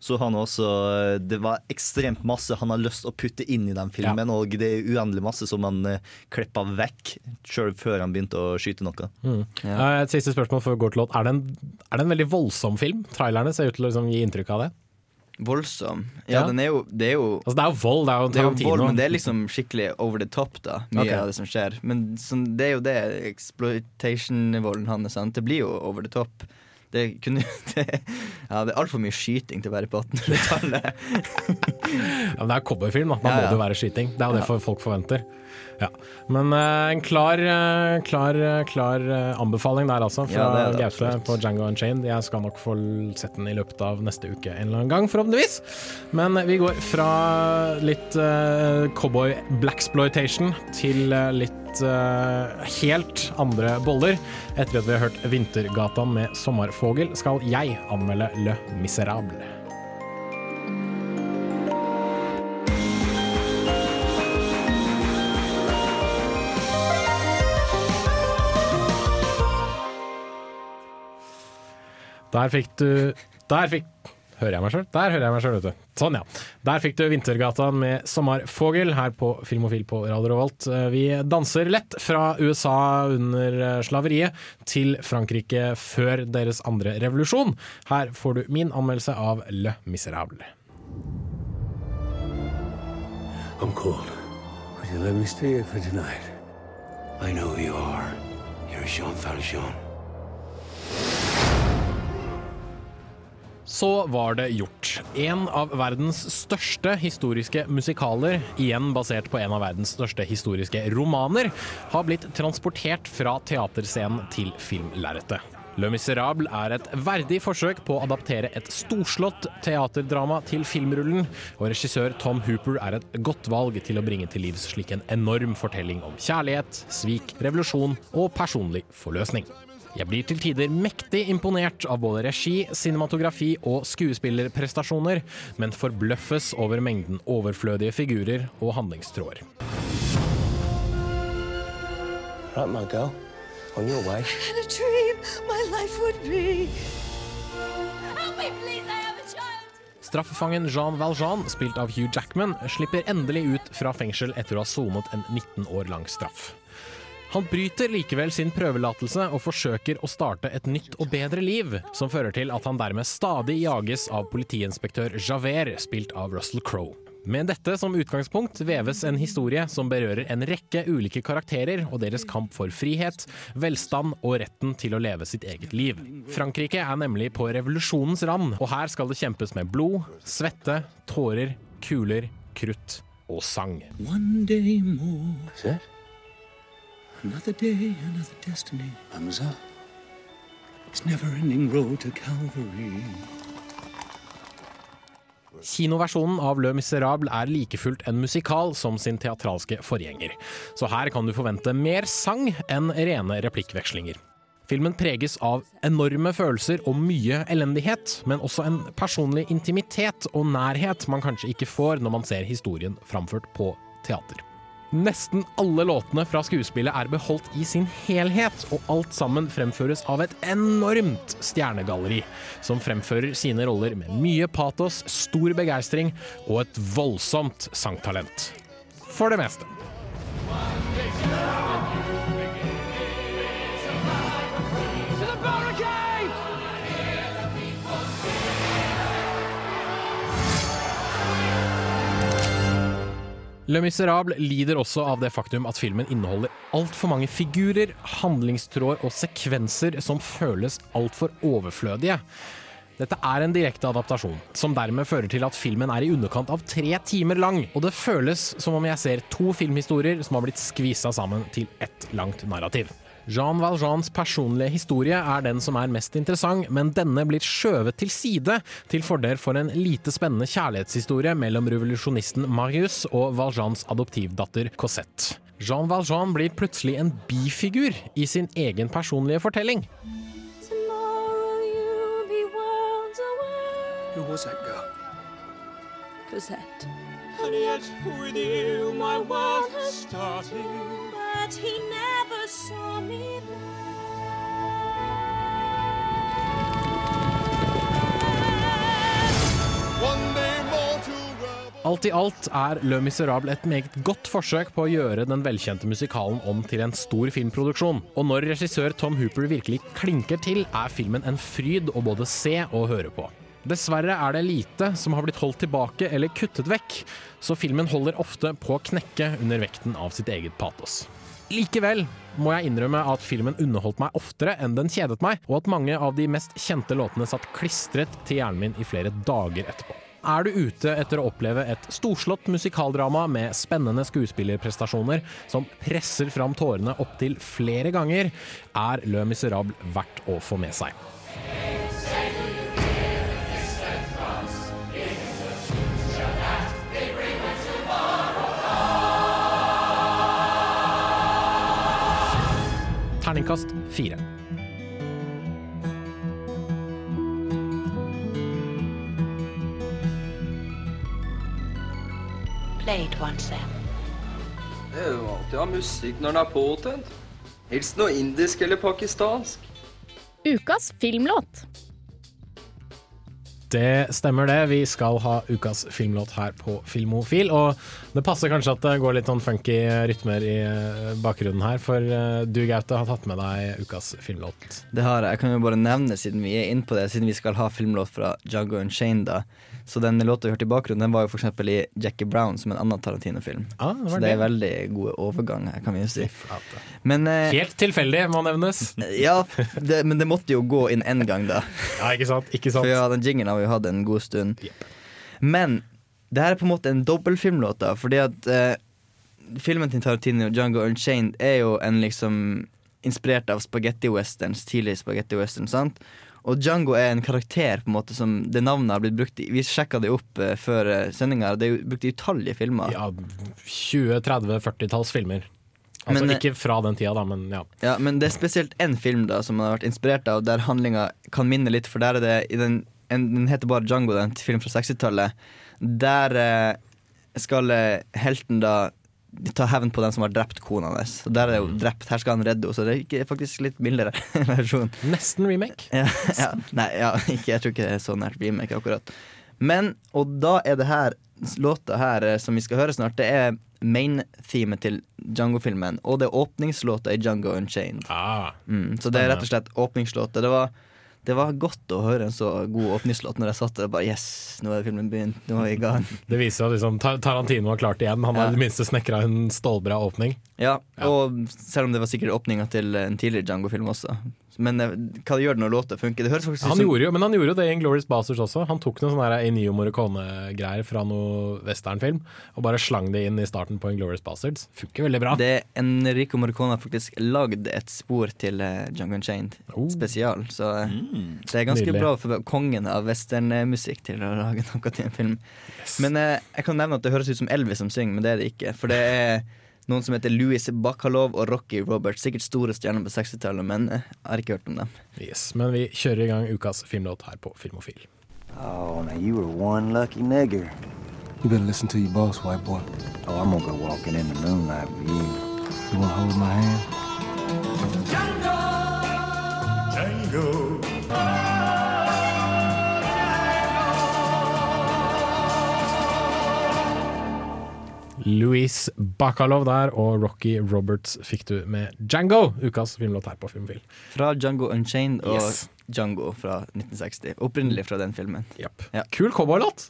[SPEAKER 5] så han også eh, Det var ekstremt masse han har lyst å putte inn i den filmen, og det er uendelig masse som han uh, klippa vekk sjøl før han begynte å skyte noe.
[SPEAKER 3] Mm. Eh, Et siste spørsmål før vi går til låt. Er det, en, er det en veldig voldsom film? Trailerne ser ut til å liksom gi inntrykk av det.
[SPEAKER 4] Voldsom. Ja,
[SPEAKER 3] Ja.
[SPEAKER 4] den er jo Det er jo,
[SPEAKER 3] Altså, det er jo vold, det er jo
[SPEAKER 4] det er jo
[SPEAKER 3] Tarantino.
[SPEAKER 4] vold, men det er liksom skikkelig over the top, da. Mye
[SPEAKER 3] okay.
[SPEAKER 4] av det som skjer. Men sånn, det er jo det exploitation-volden hans. sant? Det blir jo over the top. Det, kunne, det, ja, det er altfor mye skyting til å være på 1800-tallet.
[SPEAKER 3] Ja, men det er cowboyfilm, da. Da
[SPEAKER 4] Ja,
[SPEAKER 3] må det jo være skyting. Det er jo det folk forventer. Ja. Men uh, en klar, uh, klar, uh, klar anbefaling der, altså, fra
[SPEAKER 4] Ja,
[SPEAKER 3] Gaute på Django Unchained. Jeg skal nok få sett den i løpet av neste uke en eller annen gang, forhåpentligvis. Men vi går fra litt cowboy blaxploitation til eh, litt uh, helt andre boller. Etter at vi har hørt 'Vintergata' med Sommerfogel, skal jeg anmelde Le Miserable. Der fikk du Der fikk Hører jeg meg sjøl? Der hører jeg meg sjøl, vet du. Sånn, ja. Der fikk du Vintergata med Sommerfogel her på Filmofil på Radio Revolt. Eh, Vi danser lett fra USA under eh, slaveriet til Frankrike før deres andre revolusjon. Her får du min anmeldelse av Le Miserable.
[SPEAKER 14] I'm cold. Would you let me stay for tonight? I know who you are. You're Jean Valjean.
[SPEAKER 3] Så var det gjort. En av verdens største historiske musikaler, igjen basert på en av verdens største historiske romaner, har blitt transportert fra teaterscenen til filmlerretet. Le Miserable er et verdig forsøk på å adaptere et storslått teaterdrama til filmrullen, og regissør Tom Hooper er et godt valg til å bringe til livs slik en enorm fortelling om kjærlighet, svik, revolusjon og personlig forløsning. Jeg blir til tider mektig imponert av både regi, cinematografi og skuespillerprestasjoner, men forbløffes over mengden overflødige figurer og handlingstråder.
[SPEAKER 14] Right, my girl. On your way.
[SPEAKER 15] And a dream my life would be. Help me, please, I have a child.
[SPEAKER 3] Straffefangen Jean Valjean, spilt av Hugh Jackman, slipper endelig ut fra fengsel etter å ha sonet en 19 år lang straff. Han bryter likevel sin prøvelatelse og forsøker å starte et nytt og bedre liv, som fører til at han dermed stadig jages av politiinspektør Javert, spilt av Russell Crowe. Med dette som utgangspunkt veves en historie som berører en rekke ulike karakterer og deres kamp for frihet, velstand og retten til å leve sitt eget liv. Frankrike er nemlig på revolusjonens rand, og her skal det kjempes med blod, svette, tårer, kuler, krutt og sang.
[SPEAKER 14] One day more. Another day, another destiny. Mademoiselle. It's never-ending road to Calvary.
[SPEAKER 3] Kinoversjonen av Le Miserable er like fullt en musikal som sin teatralske forgjenger. Så her kan du forvente mer sang enn rene replikkvekslinger. Filmen preges av enorme følelser og mye elendighet, men også en personlig intimitet og nærhet man kanskje ikke får når man ser historien framført på teater. Nesten alle låtene fra skuespillet er beholdt i sin helhet, og alt sammen fremføres av et enormt stjernegalleri, som fremfører sine roller med mye patos, stor begeistring og et voldsomt sangtalent. For det meste. Le Miserable lider også av det faktum at filmen inneholder altfor mange figurer, handlingstråder og sekvenser som føles altfor overflødige. Dette er en direkte adaptasjon, som dermed fører til at filmen er i underkant av tre timer lang, og det føles som om jeg ser to filmhistorier som har blitt skvisa sammen til ett langt narrativ. Jean Valjeans personlige historie er den som er mest interessant, men denne blir skjøvet til side til fordel for en lite spennende kjærlighetshistorie mellom revolusjonisten Marius og Valjeans adoptivdatter Cosette. Jean Valjean blir plutselig en bifigur i sin egen personlige fortelling.
[SPEAKER 11] Who was that girl?
[SPEAKER 15] Cosette.
[SPEAKER 16] And yet with you my world has started.
[SPEAKER 15] But he never
[SPEAKER 3] Alt i alt er Le Miserable et meget godt forsøk på å gjøre den velkjente musikalen om til en stor filmproduksjon. Og når regissør Tom Hooper virkelig klinker til, er filmen en fryd å både se og høre på. Dessverre er det lite som har blitt holdt tilbake eller kuttet vekk, så filmen holder ofte på å knekke under vekten av sitt eget patos. Likevel må jeg innrømme at filmen underholdt meg oftere enn den kjedet meg, og at mange av de mest kjente låtene satt klistret til hjernen min i flere dager etterpå. Er du ute etter å oppleve et storslått musikaldrama med spennende skuespillerprestasjoner som presser fram tårene opptil flere ganger, er Le Miserable verdt å få med seg. Terningkast fire.
[SPEAKER 17] Play it once then.
[SPEAKER 18] Det er jo alltid å ha musikk når den er påtent. Helst noe indisk eller pakistansk.
[SPEAKER 19] Ukas filmlåt.
[SPEAKER 3] Det stemmer det. Vi skal ha ukas filmlåt her på Filmofil. Og det passer kanskje at det går litt sånn funky rytmer i eh, bakgrunnen her, for eh, du Gaute har tatt med deg ukas filmlåt.
[SPEAKER 4] Det har jeg. Jeg kan jo bare nevne, siden vi er inne på det, siden vi skal ha filmlåt fra Jago Unchained, da. Så den låta vi hørte i bakgrunnen, den var jo f.eks. i Jackie Brown, som en annen Tarantino-film.
[SPEAKER 3] Ah,
[SPEAKER 4] så det er veldig gode overganger, kan vi jo si. Men eh,
[SPEAKER 3] Helt tilfeldig, må nevnes.
[SPEAKER 4] Ja, det, men det måtte jo gå inn én gang, da.
[SPEAKER 3] Ja, ikke sant? Ikke sant?
[SPEAKER 4] For ja, den jinglen har vi jo hatt en god stund. Men det her er på en måte en dobbeltfilmlåt, da, fordi at eh, filmen til Tarantino, Django Unchained, er jo en liksom inspirert av spagetti-westerns, tidlig spagetti-western, sant? Og Django er en karakter på en måte som det navnet har blitt brukt i. Vi sjekka det opp uh, før uh, sendinga. Det er jo brukt i utallige filmer.
[SPEAKER 3] Ja, 20-30-40-talls filmer. Altså
[SPEAKER 4] Men, eh,
[SPEAKER 3] ikke fra den tida, da, men ja.
[SPEAKER 4] Ja, men det er spesielt én film da som man har vært inspirert av, der handlinga kan minne litt, for der er det i den, en, den heter bare Django, den film fra 60-tallet. Der eh, skal eh, helten da ta hevn på den som har drept kona hans. Der er det jo drept, her skal han redde henne, så det er faktisk litt mildere versjon.
[SPEAKER 3] Nesten remake.
[SPEAKER 4] Ja, ja, nei, ja, ikke, jeg tror ikke det er så nært remake akkurat. Men, og da er det her låta her eh, som vi skal høre snart, det er main-themet til Django-filmen. Og det er åpningslåta i Django Unchained. Mm, så det er rett og slett åpningslåta. Det var, det var godt å høre en så god åpningslåt når jeg satt der bare Yes, nå er filmen begynt. Nå er vi i gang.
[SPEAKER 3] Det viser at liksom, Ta- Tarantino har klart igjen. Han har
[SPEAKER 4] Ja.
[SPEAKER 3] det minste snekra en stålbra åpning.
[SPEAKER 4] Ja, og selv om det var sikkert åpninga til en tidligere Django-film også. Men eh, hva gjør det når låta funker? Det høres faktisk
[SPEAKER 3] Han
[SPEAKER 4] som
[SPEAKER 3] gjorde jo, men han gjorde jo det i Glorious Bastards også. Han tok noen sånne Enio Morricone-greier fra noe westernfilm og bare slang det inn i starten på Glorious Bastards. Funker veldig bra.
[SPEAKER 4] Det Enrico Morricone har faktisk lagd et spor til Jungle Django Unchained spesial. Så mm. det er ganske
[SPEAKER 3] Nydelig.
[SPEAKER 4] bra for kongen av westernmusikk til å lage noe til en film. Men eh, jeg kan nevne at det høres ut som Elvis som synger, men det er det ikke. For det er noen som heter Louis Bakhalov og Rocky Roberts. Sikkert store stjerner på 60-tallet, men eh, jeg har ikke hørt om dem.
[SPEAKER 3] Yes, men vi kjører i gang ukas filmlåt her på Filmofil.
[SPEAKER 20] Oh, now you were one lucky nigger.
[SPEAKER 13] You better listen to your boss, white boy.
[SPEAKER 20] Oh, I'm gonna go walking in the moonlight with you.
[SPEAKER 13] You wanna hold my hand?
[SPEAKER 3] Louise Bacalov der, og Rocky Roberts fikk du med Django, ukas filmlåt her på Filmfil.
[SPEAKER 4] Fra Django Unchained og
[SPEAKER 3] Yes.
[SPEAKER 4] Django fra 1960. Opprinnelig fra den filmen. Ja.
[SPEAKER 3] Kul cowboylåt!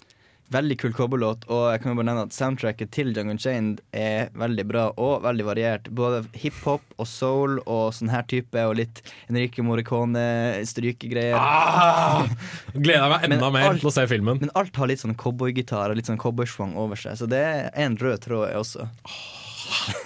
[SPEAKER 4] Veldig kul cowboylåt, og jeg kan jo bare nevne at soundtracket til Jungle Chained er veldig bra og veldig variert. Både hiphop og soul og sånn her type, og litt Enrique Morricone-strykegreier.
[SPEAKER 3] Ah! Gleder meg enda mer
[SPEAKER 4] alt-
[SPEAKER 3] til å se filmen.
[SPEAKER 4] Men alt har litt sånn cowboygitar og litt sånn cowboysvang over seg, så det er en rød tråd jeg også.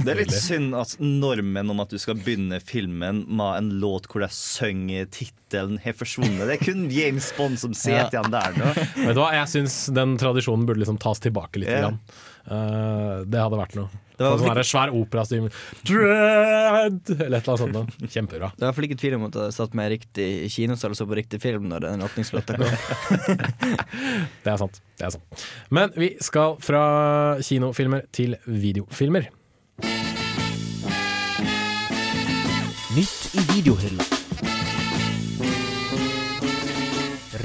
[SPEAKER 5] Det er litt synd at normen om at du skal begynne filmen med en låt hvor de synger tittelen, har forsvunnet. Det er kun James Bond som sitter igjen der nå.
[SPEAKER 3] Vet du hva, Jeg syns den tradisjonen burde liksom tas tilbake litt.
[SPEAKER 5] Yeah.
[SPEAKER 3] Grann. Eh, det hadde vært noe.
[SPEAKER 4] Det var
[SPEAKER 3] sånn
[SPEAKER 4] flik-
[SPEAKER 3] svær operastym. Dread! Eller et eller annet sånt. da. Kjempebra.
[SPEAKER 4] Det var i hvert fall ikke tvil om at jeg satt meg riktig kinosal og så på riktig film når den åpningslåta kom.
[SPEAKER 3] Det er sant. det er sant Men vi skal fra kinofilmer til videofilmer.
[SPEAKER 7] I videohylla.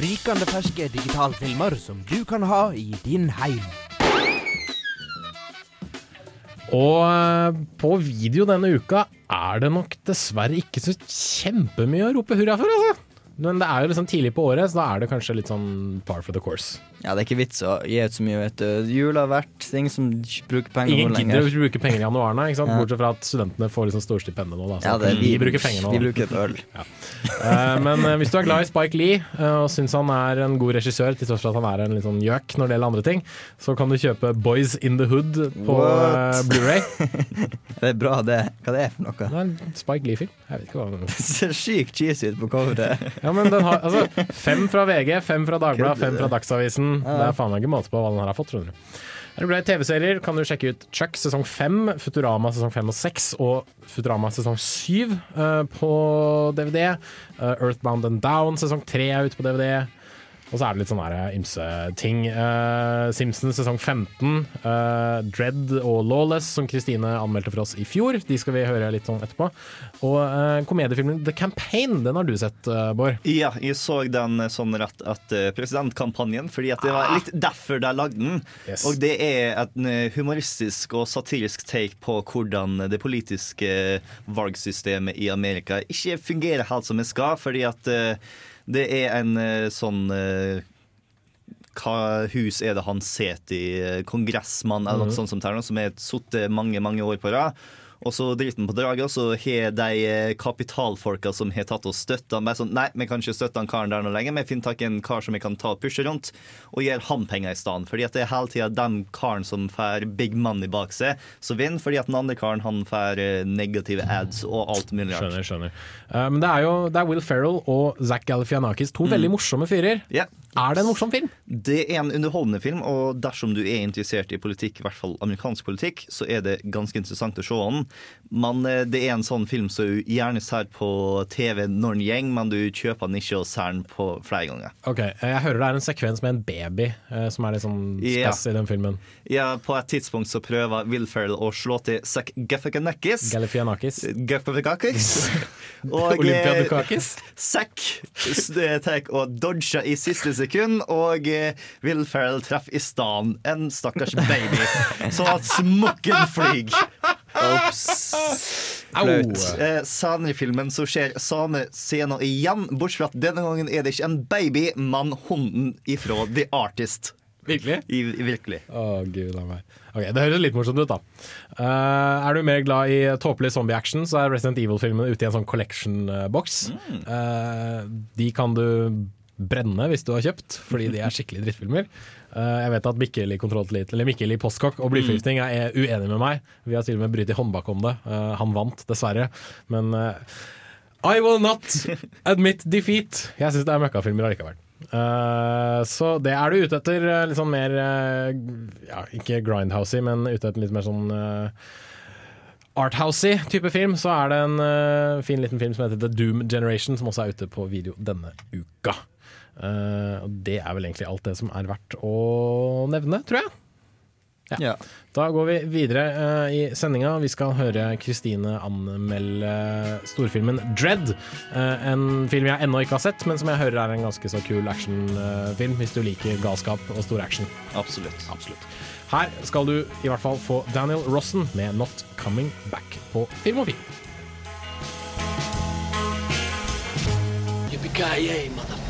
[SPEAKER 7] Rykende ferske digitalfilmer som du kan ha i din heim.
[SPEAKER 3] Og eh, på video denne uka er det nok dessverre ikke så kjempemye å rope hurra for, altså. Men det er jo liksom tidlig på året, så da er det kanskje litt sånn par for the course.
[SPEAKER 4] Ja, det er ikke vits å gi ut så mye, vet du. Jul har vært, ting som bruker penger
[SPEAKER 3] Ingen gidder å bruke penger i januar, nei?
[SPEAKER 4] Ja.
[SPEAKER 3] bortsett fra at studentene får liksom storstipendet nå. Da,
[SPEAKER 4] Ja, det
[SPEAKER 3] vi,
[SPEAKER 4] vi-
[SPEAKER 3] bruker penger nå.
[SPEAKER 4] vi bruker et øl.
[SPEAKER 3] Ja. Eh, men eh, hvis du er glad i Spike Lee eh, og syns han er en god regissør, til tross for at han er en litt sånn gjøk når det gjelder andre ting, så kan du kjøpe Boys in the Hood på Blu-ray
[SPEAKER 4] Det er bra, det. Hva det er for noe?
[SPEAKER 3] Det er en Spike Lee-film. Jeg vet ikke hva
[SPEAKER 4] Det ser sykt cheesy ut på coveret.
[SPEAKER 3] Ja, men den har altså, Fem fra VG, fem fra Dagbladet, fem fra? Dagsavisen. Det er faen meg ikke måte på hva den her har fått, skjønner du. Er du glad i TV-serier, kan du sjekke ut Chuck sesong fem, Futurama sesong fem og seks og Futurama sesong syv uh, på DVD. Uh, Earthbound and Down sesong tre er ute på DVD. Og så er det litt sånne her ymse ting. Uh, Simpsons sesong 15, uh, Dread og Lawless, som Kristine anmeldte for oss i fjor. De skal vi høre litt sånn etterpå. Og uh, komediefilmen The Campaign, den har du sett, eh, Bård?
[SPEAKER 5] Ja, jeg så den eh, sånn rett etter presidentkampanjen, fordi at det var litt derfor de lagde den.
[SPEAKER 3] Yes.
[SPEAKER 5] Og det er et eh, humoristisk og satirisk take på hvordan det politiske valgsystemet i Amerika ikke fungerer helt som det skal, fordi at eh, det er en eh, sånn eh, hva hus er det han sitter i? eh, Kongressmann eller noe
[SPEAKER 3] Mhm.
[SPEAKER 5] sånt som, det som har sittet mange mange år på rad. Og så driter han på draget, og så har de eh, kapitalfolka som har tatt og støtta han, bare sånn Nei, vi kan ikke støtte han karen der nå lenger, vi finner tak i en kar som vi kan ta og pushe rundt, og gir han penger i stedet. Fordi at det er hele tida den karen som får big money bak seg, som vinner, fordi at den andre karen han får eh, negative ads og alt mulig rart.
[SPEAKER 3] Skjønner, skjønner. Men men det er jo det er Will Ferrell og Zac Galifianakis, to veldig morsomme fyrer.
[SPEAKER 5] Ja.
[SPEAKER 3] Er det en morsom film?
[SPEAKER 5] Det er en underholdende film, og dersom du er interessert i politikk, i hvert fall amerikansk politikk, så er det ganske interessant å se den. Men eh, det er en sånn film som du gjerne ser på TV når den gjeng, men du kjøper den ikke og ser den på flere ganger.
[SPEAKER 3] Ok, eh, Jeg hører det er en sekvens med en baby eh, som er litt sånn
[SPEAKER 5] spess
[SPEAKER 3] spes i den filmen.
[SPEAKER 5] Ja, på et tidspunkt så prøver Will Ferrell å slå til Zac Gaffiganakis.
[SPEAKER 3] Galifianakis.
[SPEAKER 5] Gaffiganakis. Og
[SPEAKER 3] Olympiadukakis.
[SPEAKER 5] Zac tar og dodger i siste sekund, og eh, Will Ferrell treffer i stedet en stakkars baby, sånn at smokken flyr. Ops. Flaut. Eh, senere i filmen så skjer samme scene igjen, bortsett fra at denne gangen er det ikke en baby, men hunden ifra The Artist.
[SPEAKER 3] Virkelig?
[SPEAKER 5] I, virkelig.
[SPEAKER 3] Å, gud a meg. Ok, Det høres litt morsomt ut, da. Uh, er du mer glad i tåpelig zombie-action, så er Resident Evil-filmene ute i en sånn collection-boks. Eh, de kan du brenne hvis du har kjøpt, fordi de er skikkelig drittfilmer. Eh, jeg vet at Mikkel i eller Mikkel i Postkokk og blyforgiftning er uenig med meg. Vi har til og med brytt i håndbak om det. Eh, han vant, dessverre. Men eh, I will not admit defeat. Jeg syns det er møkkafilmer allikevel. Så det er du ute etter litt sånn mer eh, ja, Ikke grindhousey, men ute etter litt mer sånn uh, arthousey type film. Så er det en fin liten film som heter The Doom Generation, som også er ute på video denne uka. Eh, og det er vel egentlig alt det som er verdt å nevne, tror jeg. Ja. Da går vi videre uh, i sendinga. Vi skal høre Kristine anmelde storfilmen Dread. Uh, en film jeg ennå ikke har sett, men som jeg hører er en ganske så kul actionfilm hvis du liker galskap og stor action.
[SPEAKER 5] Absolutt.
[SPEAKER 3] Absolutt. Her skal du i hvert fall få Daniel Rossen med 'Not Coming Back' på Filmofil.
[SPEAKER 10] Yippee-ki-yay,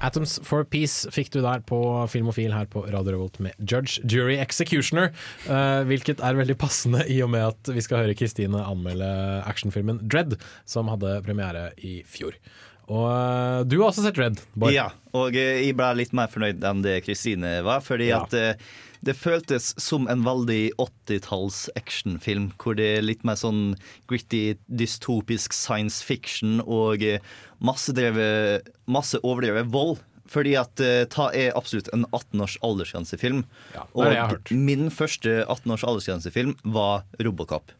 [SPEAKER 3] Atoms for Peace fikk du der på Filmofil her på Radio Revolt med Judge, Jury, Executioner. eh, hvilket er veldig passende i og med at vi skal høre Kristine anmelde actionfilmen Dread, som hadde premiere i fjor. Og eh, du har også sett Red. Boy.
[SPEAKER 5] Ja, og eh, jeg ble litt mer fornøyd enn det Kristine var, fordi
[SPEAKER 3] Ja.
[SPEAKER 5] at eh, det føltes som en veldig 80-talls actionfilm, hvor det er litt mer sånn gritty, dystopisk science fiction og masse, drevet, masse overdrevet vold. Fordi at ta er absolutt en 18 års aldersgrensefilm.
[SPEAKER 3] er
[SPEAKER 5] og min første 18 års aldersgrensefilm var Robocop.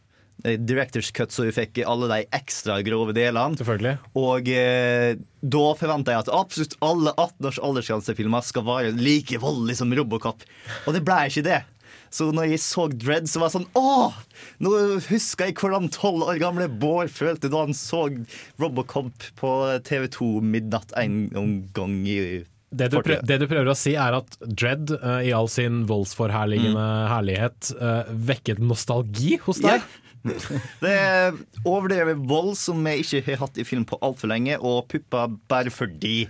[SPEAKER 5] Eh, directors cut, så vi fikk alle de ekstra grove delene.
[SPEAKER 3] Selvfølgelig.
[SPEAKER 5] Og eh, da forventa jeg at absolutt alle 18 års aldersgrensefilmer skal være like voldelige som Robocop. Og det ble ikke det. Så når jeg så Dread, så var jeg sånn Åh! Nå husker jeg hvordan tolv år gamle Bård følte da han så Robocop på TV2 midnatt en gang i
[SPEAKER 3] Det du, prøver, det du prøver å si, er at Dread uh, i all sin voldsforherligende herlighet uh, vekket nostalgi hos deg?
[SPEAKER 5] Det er overdrevet vold som vi ikke har hatt i film på altfor lenge, og pupper bare fordi.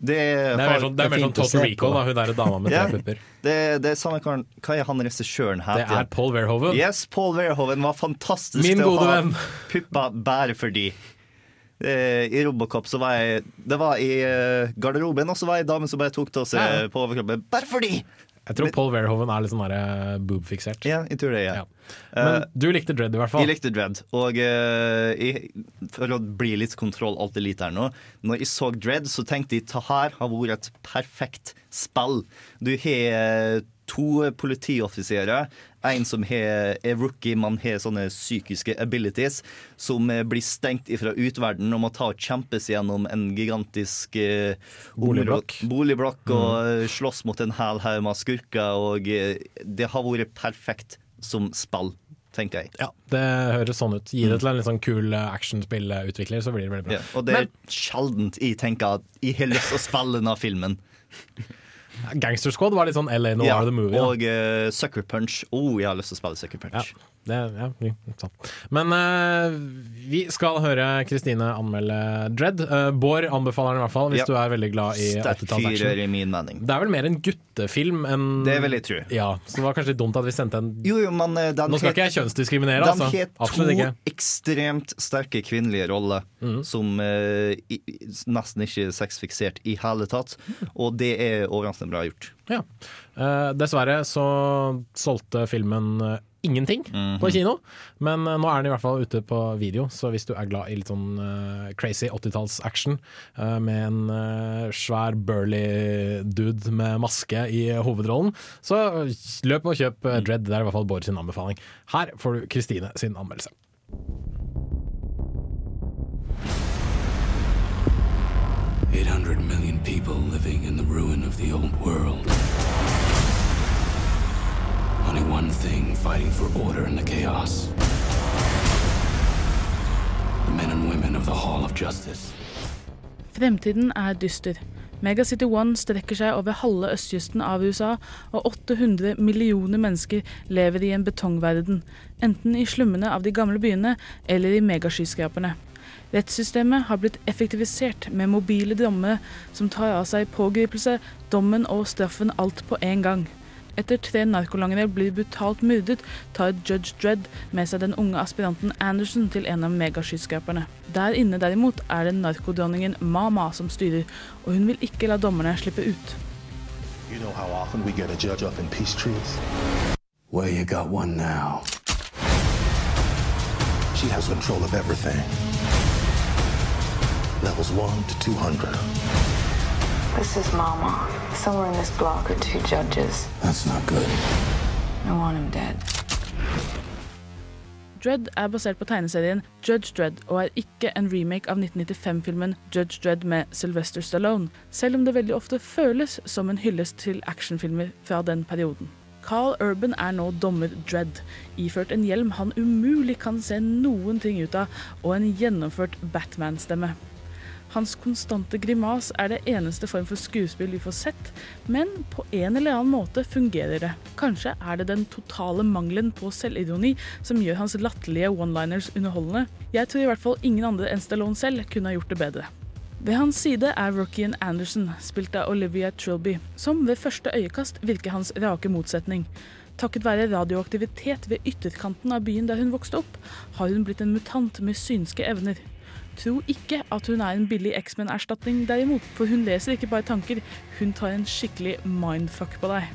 [SPEAKER 5] Det,
[SPEAKER 3] Det er mer sånn, det er mer sånn Total Recall, da, hun derre dama med
[SPEAKER 5] Ja.
[SPEAKER 3] tre pupper.
[SPEAKER 5] Det, det er samme karen Hva er han regissøren her?
[SPEAKER 3] Det er Paul Verhoeven.
[SPEAKER 5] Yes, Paul Verhoeven var fantastisk
[SPEAKER 3] Min
[SPEAKER 5] å
[SPEAKER 3] gode venn.
[SPEAKER 5] pupper bare fordi. Eh, I Robocop så var jeg Det var i eh, garderoben, og så var jeg dame som bare tok til seg
[SPEAKER 3] Ja, ja.
[SPEAKER 5] på overkroppen. Bare fordi!
[SPEAKER 3] Jeg tror Paul Verhoeven er litt sånn eh, boob-fiksert.
[SPEAKER 5] Ja, jeg tror det, ja.
[SPEAKER 3] Men
[SPEAKER 5] Eh,
[SPEAKER 3] du likte Dread i hvert fall.
[SPEAKER 5] Jeg likte Dread. Og eh, jeg, for å bli litt kontroll alltid litt her nå Når jeg så Dread, så tenkte jeg at her har vært et perfekt spill. Du har eh, to politioffiserer. En som har, er rookie, man har sånne psykiske abilities, som blir stengt ifra utverden og må ta og kjempes gjennom en gigantisk eh,
[SPEAKER 3] Boligblokk.
[SPEAKER 5] boligblokk og mm. slåss mot en hel haug med skurker. Og det har vært perfekt som spill, tenker jeg.
[SPEAKER 3] Ja, det høres sånn ut. Gi det til en litt sånn kul eh, actionspillutvikler, så blir det veldig bra.
[SPEAKER 5] Ja, og det er
[SPEAKER 3] Men
[SPEAKER 5] sjeldent jeg tenker at jeg har lyst til å spille denne filmen.
[SPEAKER 3] Gangster Squad var litt sånn LA Noir
[SPEAKER 5] Ja,
[SPEAKER 3] the Movie. da.
[SPEAKER 5] og uh, Sucker Punch. Oh, jeg har lyst til å spille Sucker Punch.
[SPEAKER 3] Det, ja, sant. Men uh, vi skal høre Kristine anmelde Dread. Uh, Bård anbefaler den i hvert fall, hvis
[SPEAKER 5] Ja.
[SPEAKER 3] du er veldig glad i
[SPEAKER 5] Sterk
[SPEAKER 3] 80-tallsaction.
[SPEAKER 5] i min mening.
[SPEAKER 3] Det er vel mer en guttefilm enn
[SPEAKER 5] Det vil jeg tro.
[SPEAKER 3] Ja, så det var kanskje litt dumt at vi sendte en
[SPEAKER 5] Jo, jo, men eh, den
[SPEAKER 3] Nå skal
[SPEAKER 5] het-
[SPEAKER 3] ikke jeg kjønnsdiskriminere,
[SPEAKER 5] Den
[SPEAKER 3] altså.
[SPEAKER 5] har
[SPEAKER 3] Absolutt
[SPEAKER 5] to
[SPEAKER 3] ikke.
[SPEAKER 5] ekstremt sterke kvinnelige roller
[SPEAKER 3] mm.
[SPEAKER 5] som uh, i, nesten ikke er sexfiksert i hele tatt. Og det er overraskende bra gjort.
[SPEAKER 3] Ja. Dessverre så solgte filmen eh, ingenting
[SPEAKER 5] -hmm.
[SPEAKER 3] på kino, men eh, nå er den i hvert fall ute på video, så hvis du er glad i litt sånn uh, crazy 80-talls-action uh, med en uh, svær burly dude med maske i hovedrollen, så løp og kjøp eh, Dread. Det er i hvert fall Bård sin anbefaling. Her får du Kristine sin anmeldelse.
[SPEAKER 14] Eight hundred million people living in the ruin of the old world. Only one thing fighting for order in the chaos. The men and women of the Hall of Justice.
[SPEAKER 21] Fremtiden er dyster. Megacity One strekker seg over halve østkysten av USA, og 800 millioner mennesker lever i en betongverden, enten i slummene av de gamle byene eller i megaskyskraperne. Rettssystemet har blitt effektivisert med mobile dommere som tar av seg pågripelse, dommen og straffen alt på én gang. Etter tre narkolangere blir brutalt myrdet, tar Judge Dredd med seg den unge aspiranten Anderson til en av megaskyskraperne. Der inne derimot er det narkodronningen Mama som styrer, og hun vil ikke la dommerne slippe ut.
[SPEAKER 22] You know how often we get a judge up in peace trees?
[SPEAKER 14] Well, you got one now.
[SPEAKER 22] She has control of everything. Levels 1 to 200.
[SPEAKER 17] This is Mama. Somewhere in this block are two judges.
[SPEAKER 14] That's not good.
[SPEAKER 17] I want him dead.
[SPEAKER 21] Dredd er basert på tegneserien Judge Dredd og er ikke en remake av 1995-filmen Judge Dredd med Sylvester Stallone, selv om det veldig ofte føles som en hyllest til actionfilmer fra den perioden. Carl Urban er nå dommer Dredd, iført en hjelm han umulig kan se noen ting ut av, og en gjennomført Batman-stemme. Hans konstante grimas er det eneste form for skuespill vi får sett, men på en eller annen måte fungerer det. Kanskje er det den totale mangelen på selvironi som gjør hans latterlige one-liners underholdende. Jeg tror i hvert fall ingen andre enn Stallone selv kunne ha gjort det bedre. Ved hans side er rookien Anderson, spilt av Olivia Trilby, som ved første øyekast virker hans rake motsetning. Takket være radioaktivitet ved ytterkanten av byen der hun vokste opp, har hun blitt en mutant med synske evner. Tro ikke at hun er en billig X-Men-erstatning derimot, for hun leser ikke bare tanker, hun tar en skikkelig mindfuck på deg.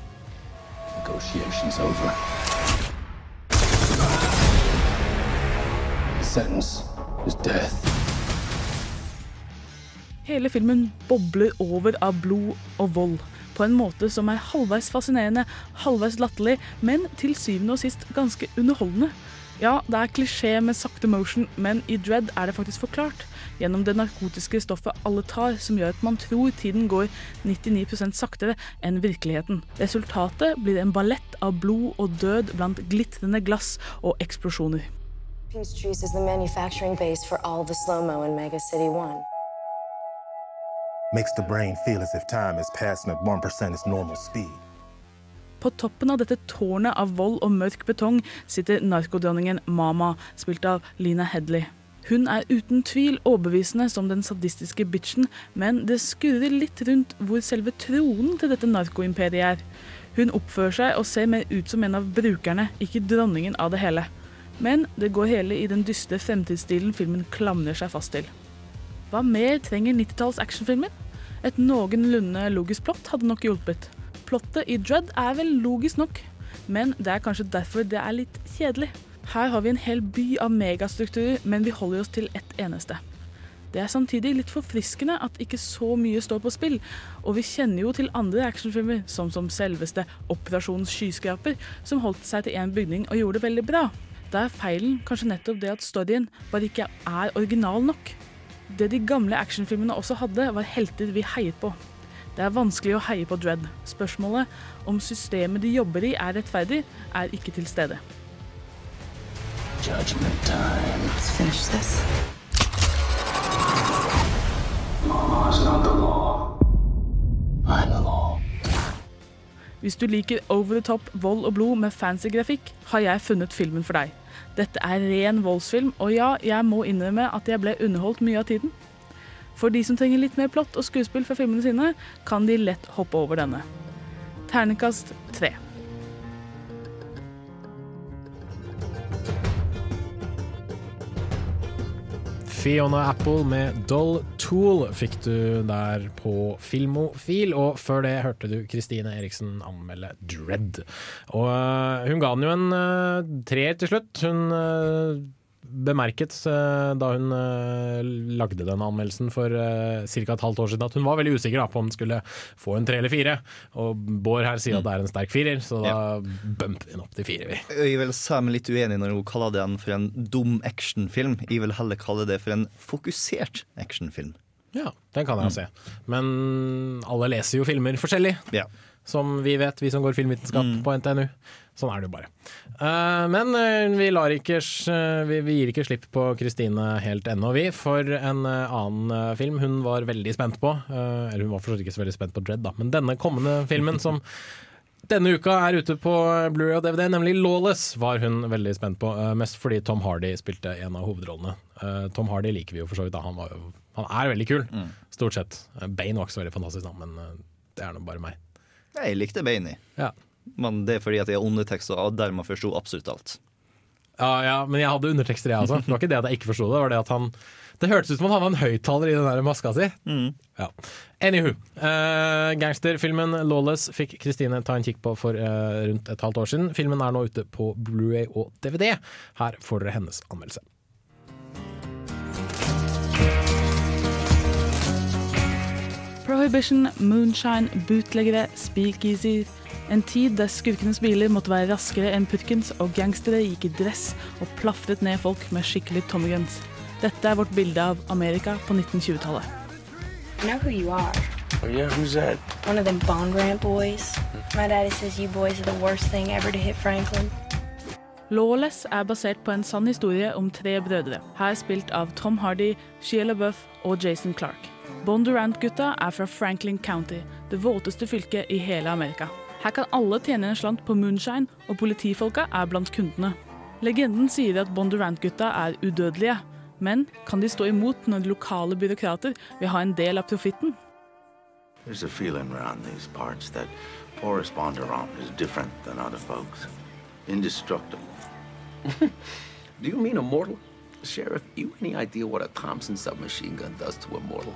[SPEAKER 14] Negotiations over. Sentence is death.
[SPEAKER 21] Hele filmen bobler over av blod og vold, på en måte som er halvveis fascinerende, halvveis latterlig, men til syvende og sist ganske underholdende. Ja, det er klisjé med sakte motion, men i Dread er det faktisk forklart. Gjennom det narkotiske stoffet alle tar, som gjør at man tror tiden går 99% saktere enn virkeligheten. Resultatet blir en ballett av blod og død blant glitrende glass og eksplosjoner.
[SPEAKER 23] Peachtrees is the manufacturing base for all the slow-mo in Mega City 1.
[SPEAKER 22] Makes the brain feel as if time is passing at 1% its normal speed.
[SPEAKER 21] På toppen av dette tårnet av vold og mørk betong sitter narkodronningen Mama, spilt av Lina Headley. Hun er uten tvil overbevisende som den sadistiske bitchen, men det skurrer litt rundt hvor selve tronen til dette narkoimperiet er. Hun oppfører seg og ser mer ut som en av brukerne, ikke dronningen av det hele. Men det går hele i den dystre fremtidsstilen filmen klamrer seg fast til. Hva mer trenger 90-talls actionfilmer? Et noenlunde logisk plott hadde nok hjulpet. Plottet i Dread er vel logisk nok, men det er kanskje derfor det er litt kjedelig. Her har vi en hel by av megastrukturer, men vi holder oss til ett eneste. Det er samtidig litt forfriskende at ikke så mye står på spill, og vi kjenner jo til andre actionfilmer, som som selveste Operasjon skyskraper, som holdt seg til én bygning og gjorde det veldig bra. Da er feilen kanskje nettopp det at storyen bare ikke er original nok. Det de gamle actionfilmene også hadde, var helter vi heiet på. Det er vanskelig å heie på Dread. Spørsmålet om systemet de jobber i er rettferdig, er ikke til stede. Hvis du liker over the top vold og blod med fancy grafikk, har jeg funnet filmen for deg. Dette er ren voldsfilm, og ja, jeg må innrømme at jeg ble underholdt mye av tiden. For de som trenger litt mer plott og skuespill fra filmene sine, kan de lett hoppe over denne. Ternekast tre.
[SPEAKER 3] Fiona Apple med Doll Tool fikk du der på Filmofil, og før det hørte du Kristine Eriksen anmelde Dread. Og øh, hun ga den jo en uh, treer til slutt. Hun øh, bemerket da hun øh, lagde denne anmeldelsen for uh, ca. et halvt år siden at hun var veldig usikker da, på om den skulle få en tre eller fire. Og Bård her sier at det er en sterk firer, så da bumper vi den opp til fire. vi.
[SPEAKER 5] Jeg vil si meg litt uenig når hun kaller den for en dum actionfilm. Jeg vil heller kalle det for en fokusert actionfilm.
[SPEAKER 3] Ja, den kan jeg mm. se. Men alle leser jo filmer forskjellig.
[SPEAKER 5] Ja.
[SPEAKER 3] Som vi vet, vi som går filmvitenskap på NTNU. Sånn er det jo bare. Uh, men eh, vi, lar ikke, s- vi, vi gir ikke slipp på Kristine helt ennå, vi. For en eh, annen eh, film hun var veldig spent på. uh, eller hun var for ikke så veldig spent på Dread, da. Men denne kommende filmen som denne uka er ute på Blu-ray og DVD, nemlig Lawless, var hun veldig spent på. Uh, mest fordi Tom Hardy spilte en av hovedrollene. Eh, Tom Hardy liker vi jo for så vidt, da. Han, var han er veldig kul, stort sett. Eh, Bane var ikke så veldig fantastisk, da, men eh, det er nå bare meg.
[SPEAKER 5] Jeg likte Bainey,
[SPEAKER 3] Ja.
[SPEAKER 5] men det er fordi at jeg har undertekster og dermed forsto absolutt alt.
[SPEAKER 3] Ja, ja, men jeg hadde undertekster, jeg også. Det var ikke det at jeg ikke forsto det. Det var det at han Det hørtes ut som han hadde en høyttaler i den der maska si. Ja. Anywho. Uh, gangsterfilmen 'Lawless' fikk Kristine ta en kikk på for uh, rundt et halvt år siden. Filmen er nå ute på Blu-ray og DVD. Her får dere hennes anmeldelse.
[SPEAKER 21] Prohibition, moonshine, bootleggere, speakeasier. En tid der skurkenes biler måtte være raskere enn purkens, og gangstere gikk i dress og plafret ned folk med skikkelig Tommy Guns. Dette er vårt bilde av Amerika på 1920-tallet.
[SPEAKER 17] I know who you are.
[SPEAKER 11] Oh, yeah, who's that?
[SPEAKER 17] One of them Bond Ramp boys. My daddy says you boys are the worst thing ever to hit Franklin.
[SPEAKER 21] Lawless er basert på en sann historie om tre brødre, her spilt av Tom Hardy, Shia LaBeouf og Jason Clark. Bondurant-gutta er fra Franklin County, det våteste fylket i hele Amerika. Her kan alle tjene en slant på moonshine, og politifolka er blant kundene. Legenden sier at Bondurant-gutta er udødelige, men kan de stå imot når lokale byråkrater vil ha en del av profitten?
[SPEAKER 24] There's a feeling around these parts that Forrest Bondurant is different than other folks. Indestructible.
[SPEAKER 12] Do you mean immortal? Sheriff, you any idea what a Thompson submachine gun does to a mortal?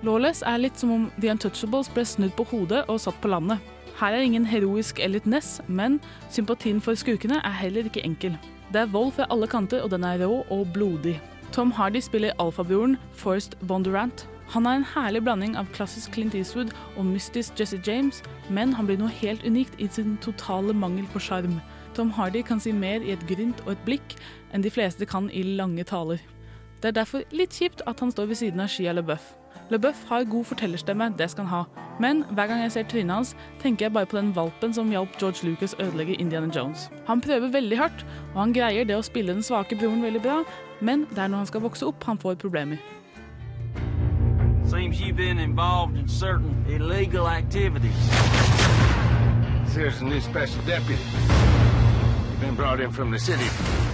[SPEAKER 21] Lawless er litt som om The Untouchables ble snudd på hodet og satt på landet. Her er ingen heroisk Elliot Ness, men sympatien for skurkene er heller ikke enkel. Det er vold fra alle kanter, og den er rå og blodig. Tom Hardy spiller alfabroren Forrest Bondurant. Han er en herlig blanding av klassisk Clint Eastwood og mystisk Jesse James, men han blir noe helt unikt i sin totale mangel på sjarm. Tom Hardy kan si mer i et grynt og et blikk enn de fleste kan i lange taler. Det er derfor litt kjipt at han står ved siden av Shia LeBeouf. LeBeouf har god fortellerstemme, det skal han ha, men hver gang jeg ser trynet hans, tenker jeg bare på den valpen som hjalp George Lucas ødelegge Indiana Jones. Han prøver veldig hardt, og han greier det å spille den svake broren veldig bra, men det er når han skal vokse opp han får problemer.
[SPEAKER 16] Seems you've been involved in certain illegal activities.
[SPEAKER 22] There's a new special deputy. You've been brought in from the city.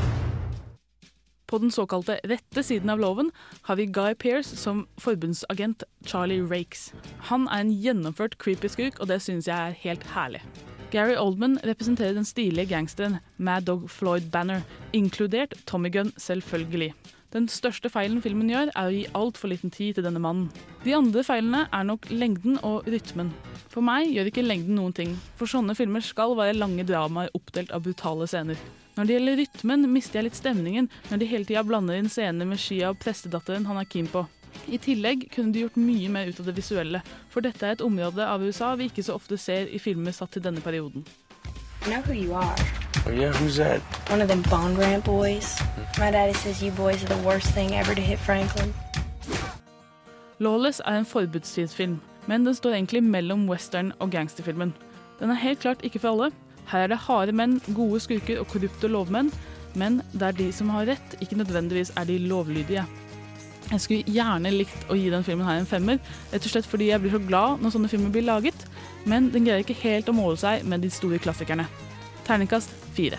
[SPEAKER 21] På den såkalte rette siden av loven har vi Guy Pearce som forbundsagent Charlie Rakes. Han er en gjennomført creepy skurk, og det synes jeg er helt herlig. Gary Oldman representerer den stilige gangsteren Mad Dog Floyd Banner, inkludert Tommy Gunn, selvfølgelig. Den største feilen filmen gjør, er å gi altfor liten tid til denne mannen. De andre feilene er nok lengden og rytmen. For meg gjør ikke lengden noen ting, for sånne filmer skal være lange dramaer oppdelt av brutale scener. Når det gjelder rytmen, mister jeg litt stemningen når de hele tida blander inn scener med Shia og prestedatteren han er keen på. I tillegg kunne de gjort mye mer ut av det visuelle, for dette er et område av USA vi ikke så ofte ser i filmer satt til denne perioden.
[SPEAKER 25] I know who you are.
[SPEAKER 22] Oh, yeah? Who's that?
[SPEAKER 25] One of them Bond Ramp boys. My daddy says you boys are the worst thing ever to hit Franklin.
[SPEAKER 21] Lawless er en forbudstidsfilm, men den står egentlig mellom western og gangsterfilmen. Den er helt klart ikke for alle. Her er det harde menn, gode skurker og korrupte lovmenn, men det er de som har rett, ikke nødvendigvis er de lovlydige. Jeg skulle gjerne likt å gi den filmen her en femmer, rett og slett fordi jeg blir så glad når sånne filmer blir laget, men den greier ikke helt å måle seg med de store klassikerne. Terningkast fire.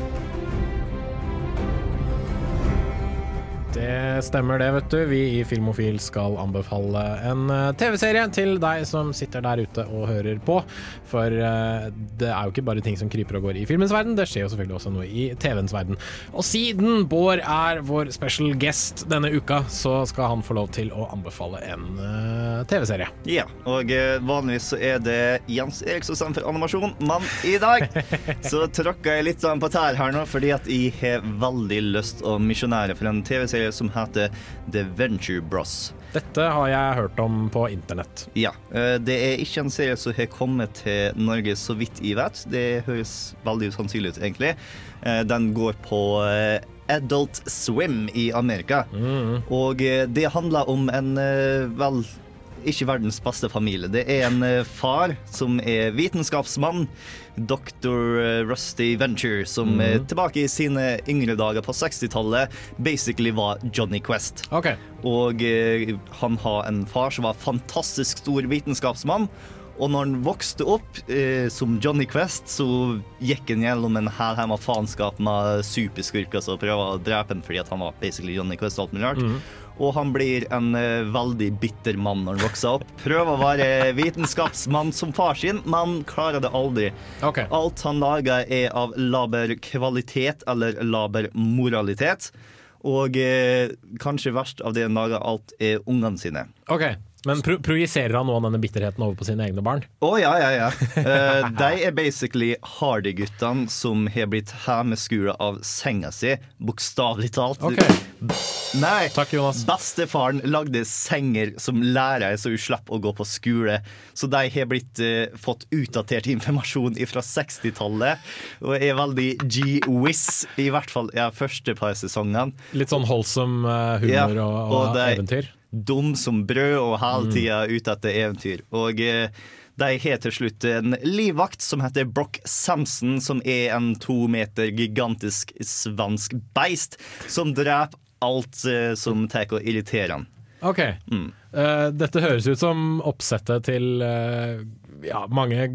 [SPEAKER 3] Stemmer det, vet du. Vi i Filmofil skal anbefale en eh, TV-serie til deg som sitter der ute og hører på. For eh, det er jo ikke bare ting som kryper og går i filmens verden, det skjer jo selvfølgelig også noe i TV-ens verden. Og siden Bård er vår special guest denne uka, så skal han få lov til å anbefale en eh, TV-serie.
[SPEAKER 5] Ja, og vanligvis så er det Jens Eriksson som for animasjon, men i dag så tråkka jeg litt på tær her nå, fordi at jeg har veldig lyst å misjonære for en TV-serie som heter The Venture Bros.
[SPEAKER 3] Dette har jeg hørt om på internett.
[SPEAKER 5] Ja. eh, Det er ikke en serie som har kommet til Norge så vidt jeg vet. Det høres veldig usannsynlig ut, egentlig. Eh, Den går på eh, Adult Swim i Amerika. Og eh, det handler om en vel ikke verdens beste familie. Det er en eh, far som er vitenskapsmann, dr. Rusty Venture, som eh, tilbake i sine yngre dager på 60-tallet basically var Johnny Quest. Og eh, han har en far som var fantastisk stor vitenskapsmann. Og når han vokste opp eh, som Johnny Quest, så gikk han gjennom en hælhemma faenskap med superskurker som prøvde å drepe ham fordi at han var basically Johnny Quest. og alt mulig rart.
[SPEAKER 3] Mhm.
[SPEAKER 5] Og han blir en eh, veldig bitter mann når han vokser opp. Prøver å være vitenskapsmann som far sin, men klarer det aldri. Alt han lager er av laber kvalitet eller laber moralitet. Og eh, kanskje verst av det han lager, alt er ungene sine.
[SPEAKER 3] Ok, Men pro projiserer han nå denne bitterheten over på sine egne barn?
[SPEAKER 5] Å ja, ja, ja. Uh, de er basically Hardy-guttene som har blitt hermeskura av senga si, bokstavelig talt. Okay. Nei, bestefaren lagde senger som lærer så hun slipper å gå på skole. Så de har blitt uh, fått utdatert informasjon fra 60-tallet og er veldig G-Wiz, i hvert fall ja, første par sesongene.
[SPEAKER 3] Litt sånn holdsom eh, humor
[SPEAKER 5] Ja,
[SPEAKER 3] og, og,
[SPEAKER 5] og
[SPEAKER 3] eventyr?
[SPEAKER 5] Dum som brød og hele tida ute etter eventyr. Og eh, de har til slutt en livvakt som heter Brock Samson, som er en to meter gigantisk svensk beist som dreper alt eh, som tar og irriterer han.
[SPEAKER 3] Ok. Eh, dette høres ut som oppsettet til uh, ja, mange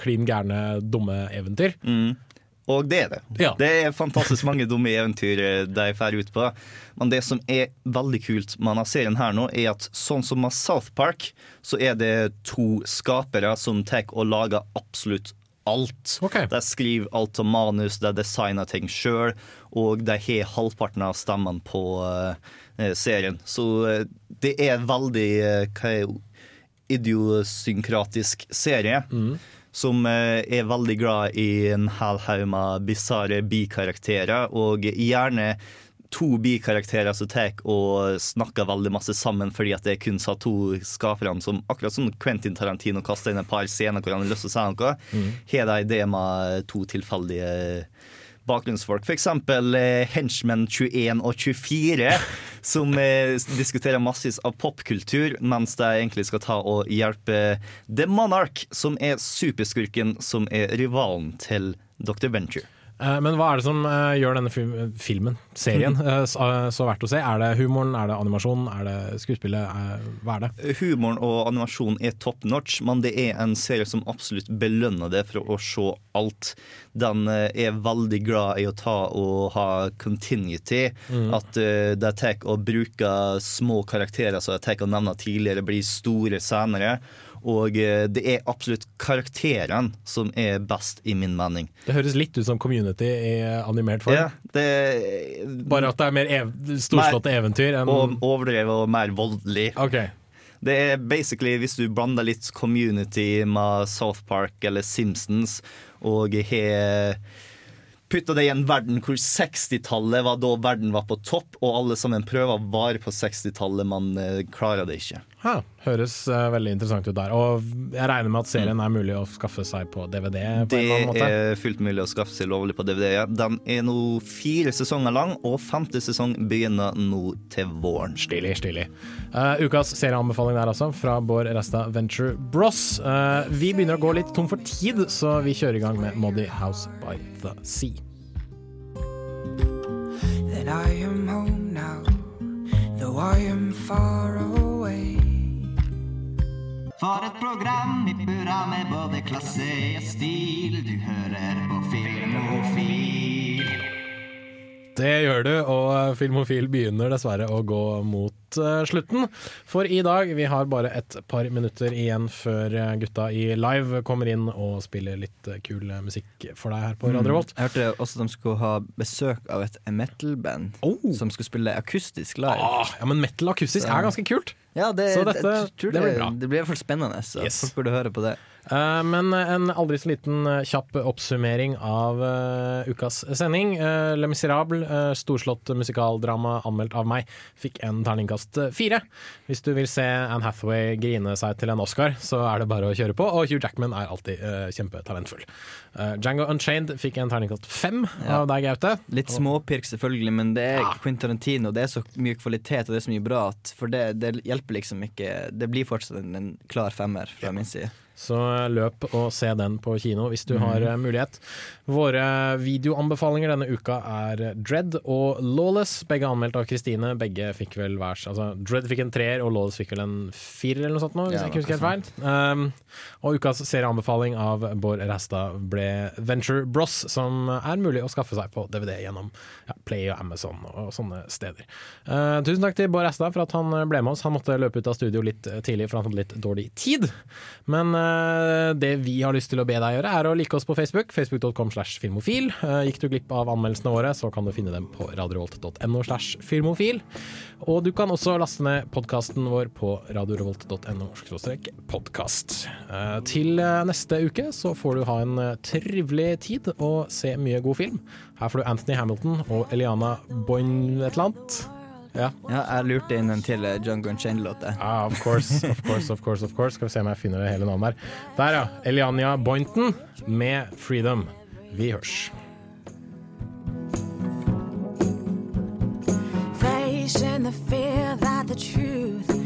[SPEAKER 3] klin gærne, dumme eventyr.
[SPEAKER 5] Og det er det.
[SPEAKER 3] Ja.
[SPEAKER 5] Det er fantastisk mange dumme eventyr eh, de drar ut på. Men det som er veldig kult med denne serien her nå, er at sånn som med South Park, så er det to skapere som tar og lager absolutt alt. De skriver alt av manus, de designer ting sjøl, og de har halvparten av stemmene på uh, serien. Så uh, det er veldig uh, idiosynkratisk serie. Som eh, er veldig glad i en hel haug med bisarre bikarakterer, og gjerne to bikarakterer som tar og snakker veldig masse sammen fordi at det er kun sa to skaperne som akkurat som Quentin Tarantino kaster inn et par scener hvor han har lyst til å si noe, har de det med to tilfeldige bakgrunnsfolk. F.eks. Eh, Henchmen 21 og 24, som eh, diskuterer massevis av popkultur, mens de egentlig skal ta og hjelpe The Monarch, som er superskurken som er rivalen til Dr. Venture.
[SPEAKER 3] Eh, Men hva er det som eh, gjør denne filmen, serien, eh, så, verdt å se? Er det humoren, er det animasjonen, er det skuespillet? Hva er det?
[SPEAKER 5] Humoren og animasjonen er top notch, men det er en serie som absolutt belønner det for å se alt. Den er veldig glad i å ta og ha continuity.
[SPEAKER 3] Mm.
[SPEAKER 5] At de tar og bruker små karakterer som de tar og nevner tidligere, blir store senere. Og eh, det er absolutt karakterene som er best, i min mening.
[SPEAKER 3] Det høres litt ut som Community i animert form.
[SPEAKER 5] Ja, det,
[SPEAKER 3] Bare at det er mer ev storslåtte eventyr enn
[SPEAKER 5] Og overdrevet og mer voldelig.
[SPEAKER 3] Okay.
[SPEAKER 5] Det er basically hvis du blander litt community med South Park eller Simpsons, og har putta det i en verden hvor 60-tallet var da verden var på topp, og alle sammen prøver å vare på 60-tallet, men eh, klarer det ikke.
[SPEAKER 3] Ha, høres uh, veldig interessant ut der. Og jeg regner med at serien er mulig å skaffe seg på DVD? på
[SPEAKER 5] Det er fullt mulig å skaffe seg lovlig på DVD. Den er nå fire sesonger lang, og femte sesong begynner nå til våren.
[SPEAKER 3] Stilig, stilig. Uh, ukas serieanbefaling der altså, fra Bård Resta Venture Bros. Uh, vi begynner å gå litt tom for tid, så vi kjører i gang med Moddy House by the Sea.
[SPEAKER 16] That I am home now, though I am far away.
[SPEAKER 26] For et program i burra med både klasse og stil. Du hører på Filmofil.
[SPEAKER 3] Det gjør du, og Filmofil begynner dessverre å gå mot eh, slutten. For i dag, vi har bare et par minutter igjen før eh, gutta i live kommer inn og spiller litt eh, kul musikk for deg her på Radio Revolt.
[SPEAKER 4] Jeg hørte også at de skulle ha besøk av et metal-band som skulle spille akustisk live.
[SPEAKER 3] Ah, ja, men metal akustisk er ganske kult.
[SPEAKER 4] Ja, det,
[SPEAKER 3] Så dette-
[SPEAKER 4] det,
[SPEAKER 3] det blir bra.
[SPEAKER 4] Det blir i hvert fall spennende, så
[SPEAKER 3] Yes.
[SPEAKER 4] folk burde høre på det.
[SPEAKER 3] Uh, men en aldri så liten uh, kjapp oppsummering av uh, ukas sending. Le Miserable, storslått musikaldrama anmeldt av meg, fikk en terningkast eh, fire. Hvis du vil se Anne Hathaway grine seg til en Oscar, så er det bare å kjøre på. Og Hugh Jackman er alltid uh, kjempetalentfull. Uh, Django Unchained fikk en terningkast fem
[SPEAKER 4] Ja.
[SPEAKER 3] av deg, Gaute.
[SPEAKER 4] Litt småpirk selvfølgelig, men det er Quentin Tarantino. Det er så mye kvalitet og det er så mye bra at for det, det hjelper liksom ikke Det blir fortsatt en, en klar femmer fra min side.
[SPEAKER 3] Så løp og se den på kino hvis du har eh, mulighet. Våre videoanbefalinger denne uka er Dread og Lawless, begge anmeldt av Kristine. Begge fikk vel værs altså, Dread fikk en treer, og Lawless fikk vel en firer eller noe sånt, nå, hvis
[SPEAKER 4] Ja,
[SPEAKER 3] jeg ikke husker helt feil. Um, og ukas serieanbefaling av Bård Resta ble Venture Bros, som er mulig å skaffe seg på DVD gjennom ja, Play og Amazon og sånne steder. Uh, tusen takk til Bård Resta for at han ble med oss. Han måtte løpe ut av studio litt eh, tidlig, for han hadde litt dårlig tid. Men eh, det vi har lyst til å be deg gjøre, er å like oss på Facebook. Facebook.com slash filmofil. Eh, gikk du glipp av anmeldelsene våre, så kan du finne dem på radiorevolt.no slash filmofil. Og du kan også laste ned podkasten vår på radiorevolt.no podkast. Eh, til eh, neste uke så får du ha en eh, trivelig tid og se mye god film. Her får du Anthony Hamilton og Eliana Boyne et eller annet. Ja.
[SPEAKER 4] jeg lurte inn en til John Django Unchained-låt.
[SPEAKER 3] Ah, of course, of course, of course, of course. Skal vi se om jeg finner det hele navnet her. Der, ja. Eliania Boynton med 'Freedom'. Vi hørs.
[SPEAKER 16] Facing the fear that the truth